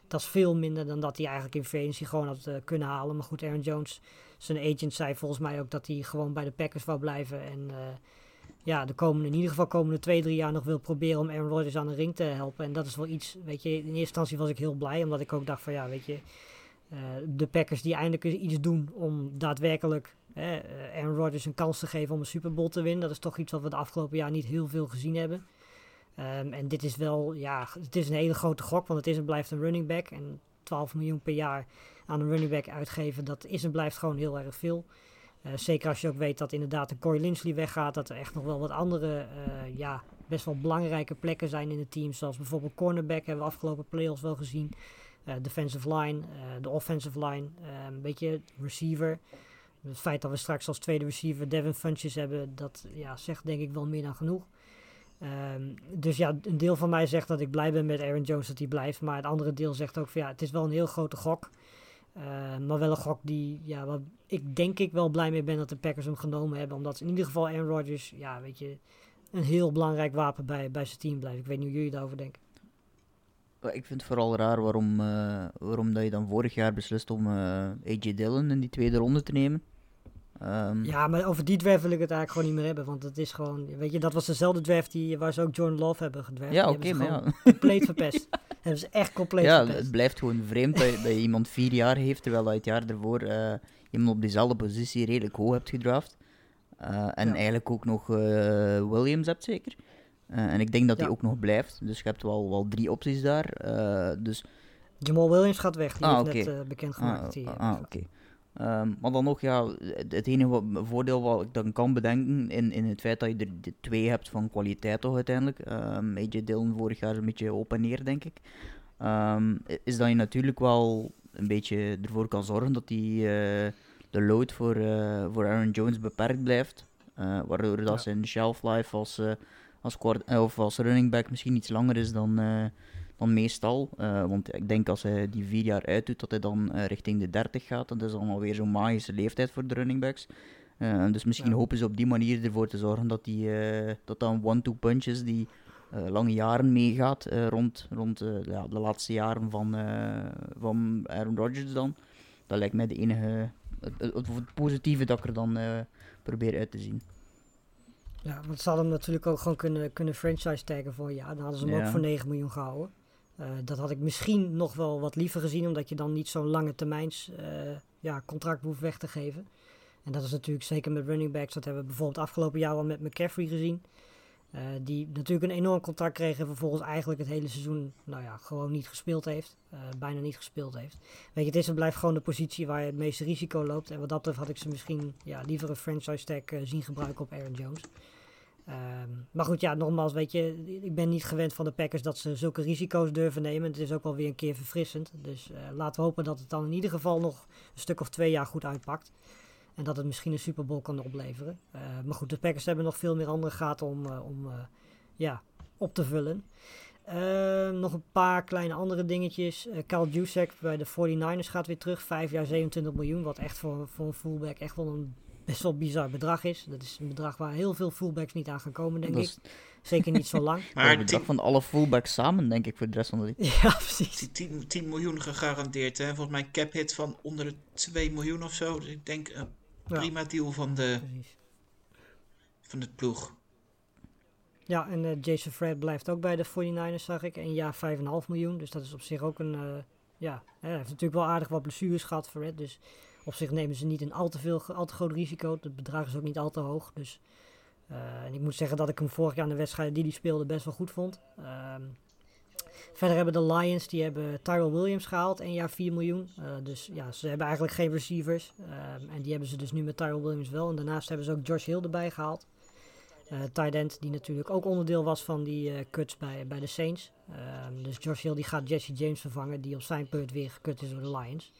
dat is veel minder dan dat hij eigenlijk in free gewoon had eh, kunnen halen. Maar goed, Aaron Jones, zijn agent zei volgens mij ook dat hij gewoon bij de Packers wou blijven. En eh, ja, de komende, in ieder geval komende twee, drie jaar nog wil proberen om Aaron Rodgers aan de ring te helpen. En dat is wel iets, weet je, in eerste instantie was ik heel blij, omdat ik ook dacht van ja, weet je, eh, de Packers die eindelijk iets doen om daadwerkelijk eh, Aaron Rodgers een kans te geven om een Super Bowl te winnen. Dat is toch iets wat we de afgelopen jaar niet heel veel gezien hebben. Ehm, en dit is wel, ja, het is een hele grote gok, want het is en blijft een running back. En 12 miljoen per jaar aan een running back uitgeven, dat is en blijft gewoon heel erg veel. Eh, zeker als je ook weet dat inderdaad de Corey Linsley weggaat, dat er echt nog wel wat andere, eh, ja, best wel belangrijke plekken zijn in het team. Zoals bijvoorbeeld cornerback hebben we afgelopen playoffs wel gezien. Eh, defensive line, de offensive line, een beetje receiver. Het feit dat we straks als tweede receiver Devin Funches hebben, dat ja, zegt denk ik wel meer dan genoeg. Ehm, dus ja, een deel van mij zegt dat ik blij ben met Aaron Jones dat hij blijft. Maar het andere deel zegt ook van ja, het is wel een heel grote gok. Ehm, maar wel een gok die, ja, waar ik denk ik wel blij mee ben dat de Packers hem genomen hebben. Omdat in ieder geval Aaron Rodgers, ja, weet je, een heel belangrijk wapen bij, bij zijn team blijft. Ik weet niet hoe jullie daarover denken. Ik vind het vooral raar waarom, eh, waarom dat je dan vorig jaar beslist om eh, AJ Dillon in die tweede ronde te nemen. Ehm, Ja, maar over die draft wil ik het eigenlijk gewoon niet meer hebben. Want het is gewoon, weet je, dat was dezelfde draft die, waar ze ook Jordan Love hebben gedraft. ja oké, ze maar ja. compleet verpest. hebben ze echt compleet ja, het blijft gewoon vreemd dat je, dat je iemand vier jaar heeft, terwijl hij het jaar ervoor eh, iemand op diezelfde positie redelijk hoog hebt gedraft. Eh, en Ja. eigenlijk ook nog eh, Williams hebt, zeker. En ik denk dat hij Ja. ook nog blijft. Dus je hebt wel, wel drie opties daar. Dus Jamal Williams gaat weg. Die Ah, heeft net oké. eh, bekendgemaakt Ah, ah, weggaat. oké. Ehm, maar dan nog, ja, het enige wat, voordeel wat ik dan kan bedenken in, in het feit dat je er de twee hebt van kwaliteit toch uiteindelijk. Ehm AJ Dillon vorig jaar een beetje op en neer, denk ik. Ehm, is dat je natuurlijk wel een beetje ervoor kan zorgen dat die, eh, de load voor, eh, voor Aaron Jones beperkt blijft. Eh, waardoor dat Ja. zijn shelf life als, als, of als running back misschien iets langer is dan, dan meestal. Eh, want ik denk als hij die vier jaar uitdoet, dat hij dan eh, richting de 30 gaat. Dat is dan alweer zo'n magische leeftijd voor de running backs. Eh, dus misschien Ja. hopen ze op die manier ervoor te zorgen dat die, dat dan one-two punch is die lange jaren meegaat rond, rond ja, de laatste jaren van, van Aaron Rodgers dan. Dat lijkt mij de enige, het, het, het positieve dat ik er dan probeer uit te zien. Ja, want ze hadden hem natuurlijk ook gewoon kunnen, kunnen franchise taggen voor jaar. Dan hadden ze hem Ja. ook voor 9 miljoen gehouden. Eh, dat had ik misschien nog wel wat liever gezien, omdat je dan niet zo'n lange termijns eh, ja, contract hoeft weg te geven. En dat is natuurlijk zeker met running backs. Dat hebben we bijvoorbeeld afgelopen jaar al met McCaffrey gezien. Eh, die natuurlijk een enorm contract kreeg en vervolgens eigenlijk het hele seizoen nou ja, gewoon niet gespeeld heeft. Bijna niet gespeeld heeft. Weet je, het is en blijft gewoon de positie waar je het meeste risico loopt. En wat dat betreft had ik ze misschien ja, liever een franchise tag zien gebruiken op Aaron Jones. Ehm, maar goed, ja, nogmaals, weet je, ik ben niet gewend van de Packers dat ze zulke risico's durven nemen. Het is ook wel weer een keer verfrissend. Dus eh, laten we hopen dat het dan in ieder geval nog een stuk of twee jaar goed uitpakt. En dat het misschien een Super Bowl kan opleveren. Uh, maar goed, de Packers hebben nog veel meer andere gaten om, uh, om ja, op te vullen. nog een paar kleine andere dingetjes. Carl Juszek bij de 49ers gaat weer terug. Vijf jaar 27 miljoen. Wat echt voor, voor een fullback echt wel een best wel bizar bedrag is. Dat is een bedrag waar heel veel fullbacks niet aan gaan komen, denk ik. Zeker niet zo lang. maar het bedrag van alle fullbacks samen, denk ik, voor de rest van de Ja, precies. 10, 10 miljoen gegarandeerd, hè. Volgens mij een cap hit van onder de 2 miljoen of zo. Dus ik denk, uh, prima ja. deal van de, precies. van het ploeg. Ja, en uh, Jason Fred blijft ook bij de 49ers, zag ik. Een jaar 5,5 miljoen. Dus dat is op zich ook een... Uh, ja, hij heeft natuurlijk wel aardig wat blessures gehad, Fred. Dus op zich nemen ze niet een al te, veel, al te groot risico. Het bedrag is ook niet al te hoog. Dus, uh, en ik moet zeggen dat ik hem vorig jaar in de wedstrijden die hij speelde best wel goed vond. Uh, verder hebben de Lions, die hebben Tyrell Williams gehaald, een jaar 4 miljoen. Uh, dus ja, ze hebben eigenlijk geen receivers. Ehm, en die hebben ze dus nu met Tyrell Williams wel. En daarnaast hebben ze ook Josh Hill erbij gehaald. Uh, end, die natuurlijk ook onderdeel was van die uh, cuts bij, bij de Saints. Uh, dus Josh Hill die gaat Jesse James vervangen, die op zijn beurt weer gekut is door de Lions.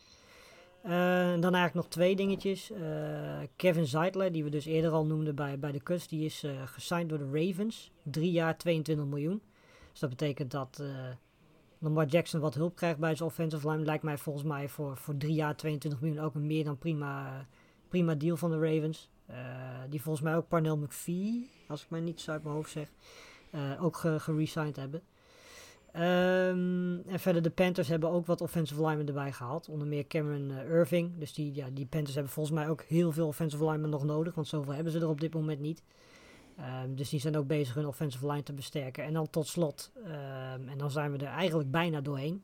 Uh, dan eigenlijk nog twee dingetjes. Uh, Kevin Zeitler, die we dus eerder al noemden bij, bij de Cuts, die is uh, gesigned door de Ravens. Drie jaar 22 miljoen. Dus dat betekent dat Lamar Jackson wat hulp krijgt bij zijn offensive line. Lijkt mij volgens mij voor, voor drie jaar 22 miljoen ook een meer dan prima, prima deal van de Ravens. die volgens mij ook Parnell McPhee, als ik mij niet uit mijn hoofd zeg, ook geresigned ge hebben. Um, en verder de Panthers hebben ook wat offensive linemen erbij gehaald. Onder meer Cameron uh, Irving. Dus die, ja, die Panthers hebben volgens mij ook heel veel offensive linemen nog nodig. Want zoveel hebben ze er op dit moment niet. Um, dus die zijn ook bezig hun offensive line te versterken. En dan tot slot, um, en dan zijn we er eigenlijk bijna doorheen.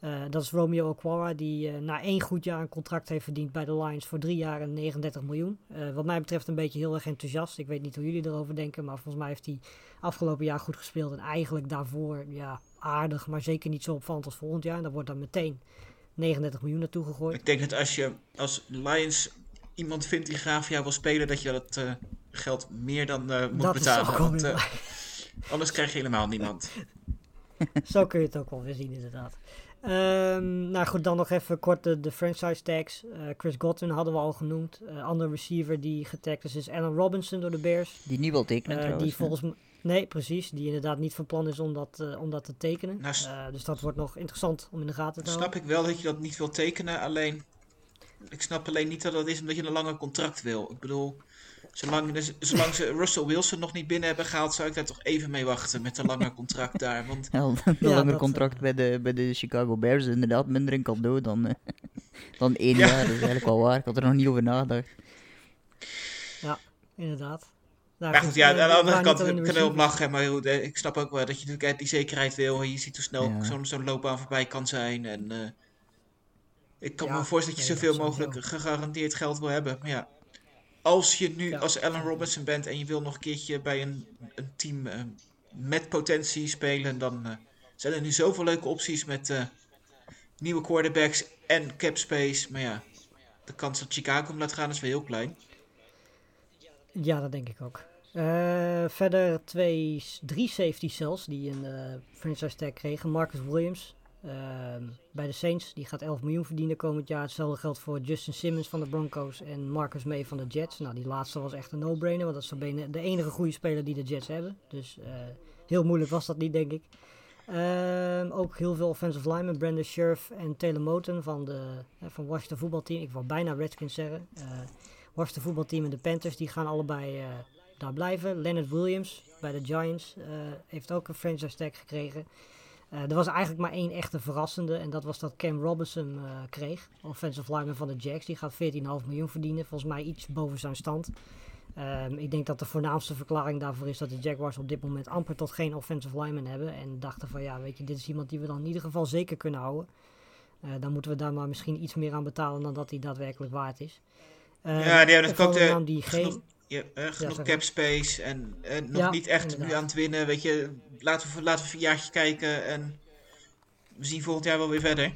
Uh, dat is Romeo Okwara, die uh, na één goed jaar een contract heeft verdiend bij de Lions voor drie jaar en 39 miljoen. Wat mij betreft een beetje heel erg enthousiast. Ik weet niet hoe jullie erover denken, maar volgens mij heeft hij afgelopen jaar goed gespeeld. En eigenlijk daarvoor ja, aardig, maar zeker niet zo opvallend als volgend jaar. En daar wordt dan meteen 39 miljoen naartoe gegooid. Ik denk dat als je als Lions iemand vindt die graag voor jou wil spelen, dat je dat geld meer dan moet dat betalen. Want, anders krijg je helemaal niemand. zo kun je het ook wel weer zien, inderdaad. Um, nou goed, dan nog even kort de, de franchise tags. Uh, Chris Godwin hadden we al genoemd. Uh, andere receiver die getagd is, is Allen Robinson door de Bears. Die niet wil tekenen uh, trouwens. Die volgens mij... Nee, precies. Die inderdaad niet van plan is om dat, om dat te tekenen. Nou, dus dat wordt nog interessant om in de gaten te houden. Snap ik wel dat je dat niet wil tekenen. Alleen, ik snap alleen niet dat dat is omdat je een langer contract wil. Ik bedoel, Zolang, zolang ze Russell Wilson nog niet binnen hebben gehaald, zou ik daar toch even mee wachten met een langer contract daar. Want... Ja, een ja, langer contract uh, bij, de, bij de Chicago Bears is inderdaad minder een cadeau dan, uh, dan één ja. jaar. Dat is eigenlijk wel waar. Ik had er nog niet over nagedacht. Ja, inderdaad. Nou, maar goed, ja, aan de andere kant kunnen we op lachen. Maar goed, ik snap ook wel dat je natuurlijk die zekerheid wil. En je ziet hoe snel ja. zo'n zo'n loopbaan voorbij kan zijn. En uh, ik kan me voorstellen dat je zoveel mogelijk gegarandeerd geld wil hebben. Maar ja, als je nu ja. als Allen Robinson bent en je wil nog een keertje bij een, een team uh, met potentie spelen, dan uh, zijn er nu zoveel leuke opties met uh, nieuwe quarterbacks en cap space. Maar ja, de kans dat Chicago hem laat gaan is wel heel klein. Ja, dat denk ik ook. verder twee, drie safety cells die een franchise tag kregen. Marcus Williams, uh, bij de Saints. Die gaat 11 miljoen verdienen komend jaar. Hetzelfde geldt voor Justin Simmons van de Broncos en Marcus May van de Jets. Nou, die laatste was echt een no-brainer, want dat is de enige goede speler die de Jets hebben. Dus uh, heel moeilijk was dat niet, denk ik. Uh, ook heel veel offensive linemen. Brandon Scherf en Taylor Moten van, de, van Washington voetbalteam. Ik wil bijna Redskins zeggen. Washington voetbalteam en de Panthers, die gaan allebei daar blijven. Leonard Williams bij de Giants heeft ook een franchise tag gekregen. Uh, er was eigenlijk maar één echte verrassende. En dat was dat Cam Robinson kreeg. Offensive lineman van de Jacks. Die gaat 14,5 miljoen verdienen. Volgens mij iets boven zijn stand. Um, ik denk dat de voornaamste verklaring daarvoor is dat de Jaguars op dit moment amper tot geen offensive lineman hebben. En dachten van ja, weet je, dit is iemand die we dan in ieder geval zeker kunnen houden. Dan moeten we daar maar misschien iets meer aan betalen dan dat hij daadwerkelijk waard is. Ja, die hebben natuurlijk ook de, die hebt eh, genoeg zeg cap space en eh, nog Ja, niet echt nu aan het winnen. Weet je, laten we, laten we een jaartje kijken en we zien volgend jaar wel weer verder.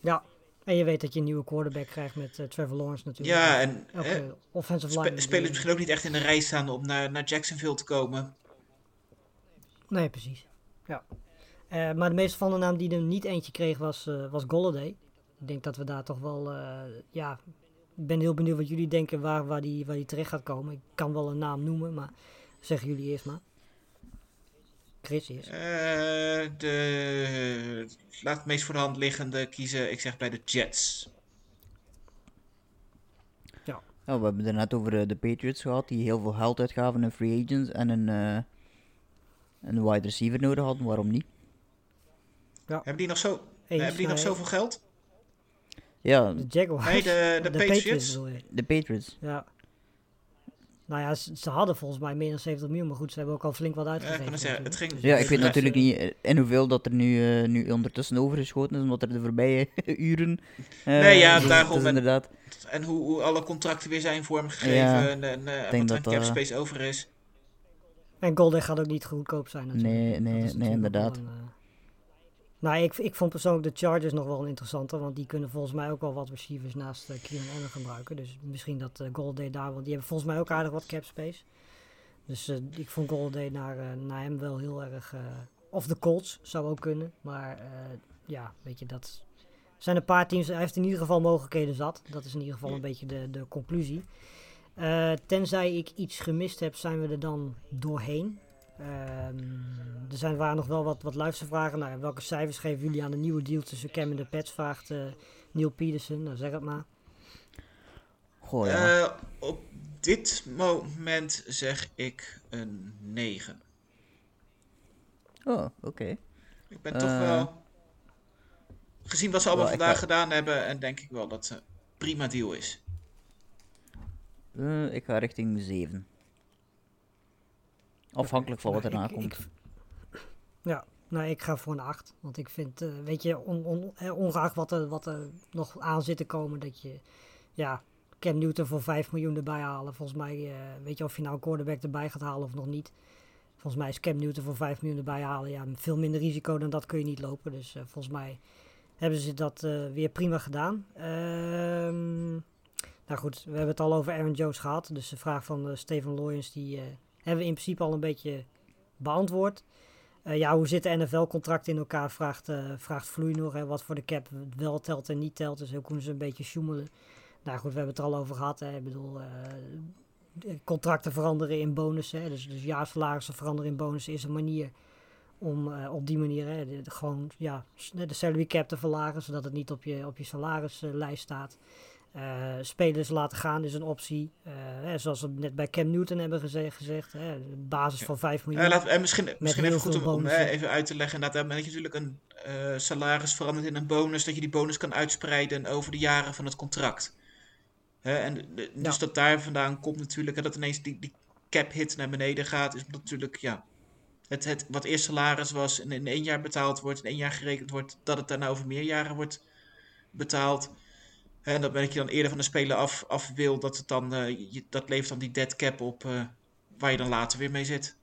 Ja, en je weet dat je een nieuwe quarterback krijgt met eh, Trevor Lawrence natuurlijk. Ja, en Elke offensive line. spelers misschien ook niet echt in de rij staan om naar, naar Jacksonville te komen. Nee, precies. Ja. Maar de meeste van de naam die er niet eentje kreeg was, eh was Golladay. Ik denk dat we daar toch wel, ja, ben heel benieuwd wat jullie denken waar, waar, die, waar die terecht gaat komen. Ik kan wel een naam noemen, maar zeggen jullie eerst maar. Chris eerst. Eh, de, laat het meest voor de hand liggende kiezen. Ik zeg bij de Jets. Ja, we hebben het net over eh, de Patriots gehad, die heel veel geld uitgaven in free agents en een, eh, een wide receiver nodig hadden. Waarom niet? Hebben die nog, zo, Eens, hebben die nog zoveel geld? Ja, De Jaguars. Nee, de, de, Patriots. de Patriots. Ja. Nou ja, ze, ze hadden volgens mij meer dan 70 miljoen, maar goed, ze hebben ook al flink wat Ja, uitgegeven. kan het zeggen, het natuurlijk. ging Ja, ik weet natuurlijk niet eh, in hoeveel dat er nu, eh, nu ondertussen overgeschoten is, omdat er de voorbije uren... eh, Nee, ja, dus daarom en- inderdaad... En hoe, hoe alle contracten weer zijn vormgegeven Ja, en, en eh, wat er cap space over is. En Golden gaat ook niet goedkoop zijn natuurlijk. Nee, nee, nee, inderdaad. Nou, ik, ik vond persoonlijk de Chargers nog wel een interessante, want die kunnen volgens mij ook wel wat receivers naast uh, Keenan Allen gebruiken. Dus misschien dat uh, Golden daar, want die hebben volgens mij ook aardig wat cap space. Dus uh, ik vond Golden naar, naar hem wel heel erg... Of de Colts zou ook kunnen, maar ja, weet je, dat zijn een paar teams. Hij heeft in ieder geval mogelijkheden zat. Dat is in ieder geval een beetje de, de conclusie. Tenzij ik iets gemist heb, zijn we er dan doorheen. Uh, er zijn, waren nog wel wat, wat luistervragen. Nou, welke cijfers geven jullie aan de nieuwe deal tussen Cam en de Pets? Vraagt uh, Neil Peterson. Nou, zeg het maar. Goh, ja. Uh, op dit moment zeg ik een 9. Oh, oké. Okay. Ik ben toch wel... Gezien wat ze allemaal vandaag ga... gedaan hebben, en denk ik wel dat het een prima deal is. Uh, ik ga richting 7. Afhankelijk van wat erna ik, komt. Ik, ja, nou, ik ga voor een 8. Want ik vind, uh, weet je, on, on, ongeacht wat er, wat er nog aan zit te komen, dat je, ja, Cam Newton voor 5 miljoen erbij halen. Volgens mij, uh, weet je of je nou een quarterback erbij gaat halen of nog niet. Volgens mij is Cam Newton voor 5 miljoen erbij halen. Ja, veel minder risico dan dat kun je niet lopen. Dus uh, volgens mij hebben ze dat weer prima gedaan. Ehm, nou goed, we hebben het al over Aaron Jones gehad. Dus de vraag van Steven Loyens, die hebben we in principe al een beetje beantwoord. Uh, ja, hoe zitten NFL-contracten in elkaar, vraagt, uh, vraagt Vloei nog. Hè, wat voor de cap wel telt en niet telt. Dus hoe kunnen ze een beetje sjoemelen. Nou goed, we hebben het er al over gehad. Hè. Ik bedoel, uh, contracten veranderen in bonussen. Dus, dus jaarsalarissen veranderen in bonussen is een manier om op die manier de, de, gewoon ja, de salary cap te verlagen, zodat het niet op je, op je salarislijst staat. Uh, spelers laten gaan is een optie. Uh, hè, zoals we net bij Cam Newton hebben gezegd. gezegd hè, basis van 5 miljoen. Uh, misschien misschien even goed om, om even uit te leggen. Inderdaad, dat je natuurlijk een salaris verandert in een bonus. Dat je die bonus kan uitspreiden over de jaren van het contract. en de, dus ja. dat daar vandaan komt natuurlijk. En dat ineens die, die cap hit naar beneden gaat. Is natuurlijk ja, het, het, wat eerst salaris was en in één jaar betaald wordt. In één jaar gerekend wordt. Dat het daarna over meer jaren wordt betaald. En dat ben je dan eerder van de speler af, af wil, dat, het dan, uh, je, dat levert dan die dead cap op uh, waar je dan later weer mee zit.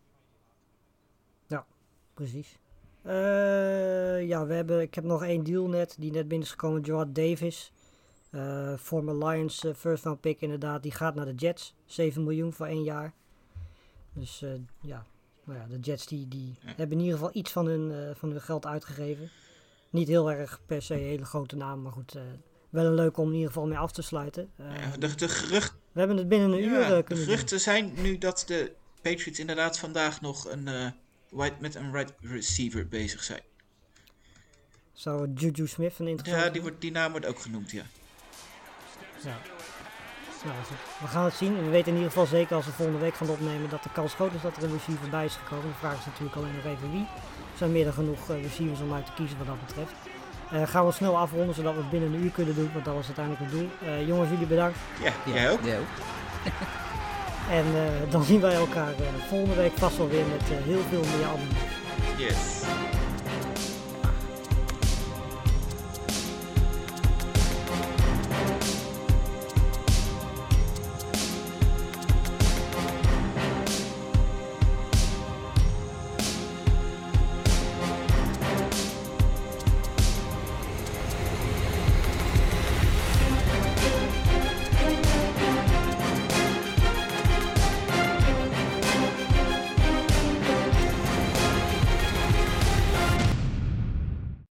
Ja, precies. Uh, ja, we hebben, ik heb nog één deal net, die net binnen is gekomen, Gerard Davis. former Lions first round pick inderdaad, die gaat naar de Jets. 7 miljoen voor één jaar. Dus ja, nou ja, de Jets die, die ja. hebben in ieder geval iets van hun, van hun geld uitgegeven. Niet heel erg per se een hele grote naam, maar goed wel een leuk om in ieder geval mee af te sluiten. Uh, ja, de, de gerucht... We hebben het binnen een ja, uur uh, kunnen De geruchten doen. zijn nu dat de Patriots inderdaad vandaag nog een, uh, white, met een right receiver bezig zijn. Zou Juju Smith een interessant Ja, die, wordt, die naam wordt ook genoemd, ja. ja. Nou, we gaan het zien. We weten in ieder geval zeker als we volgende week gaan opnemen dat de kans groot is dat er een receiver bij is gekomen. De vraag is natuurlijk alleen nog even wie. Er zijn meer dan genoeg receivers om uit te kiezen wat dat betreft. Uh, gaan we snel afronden zodat we het binnen een uur kunnen doen, want dat was uiteindelijk het doel. Uh, jongens, jullie bedankt. Ja, jij ook. Jij ook. en uh, dan zien wij elkaar volgende week vast wel weer met heel veel meer abonnees. Yes.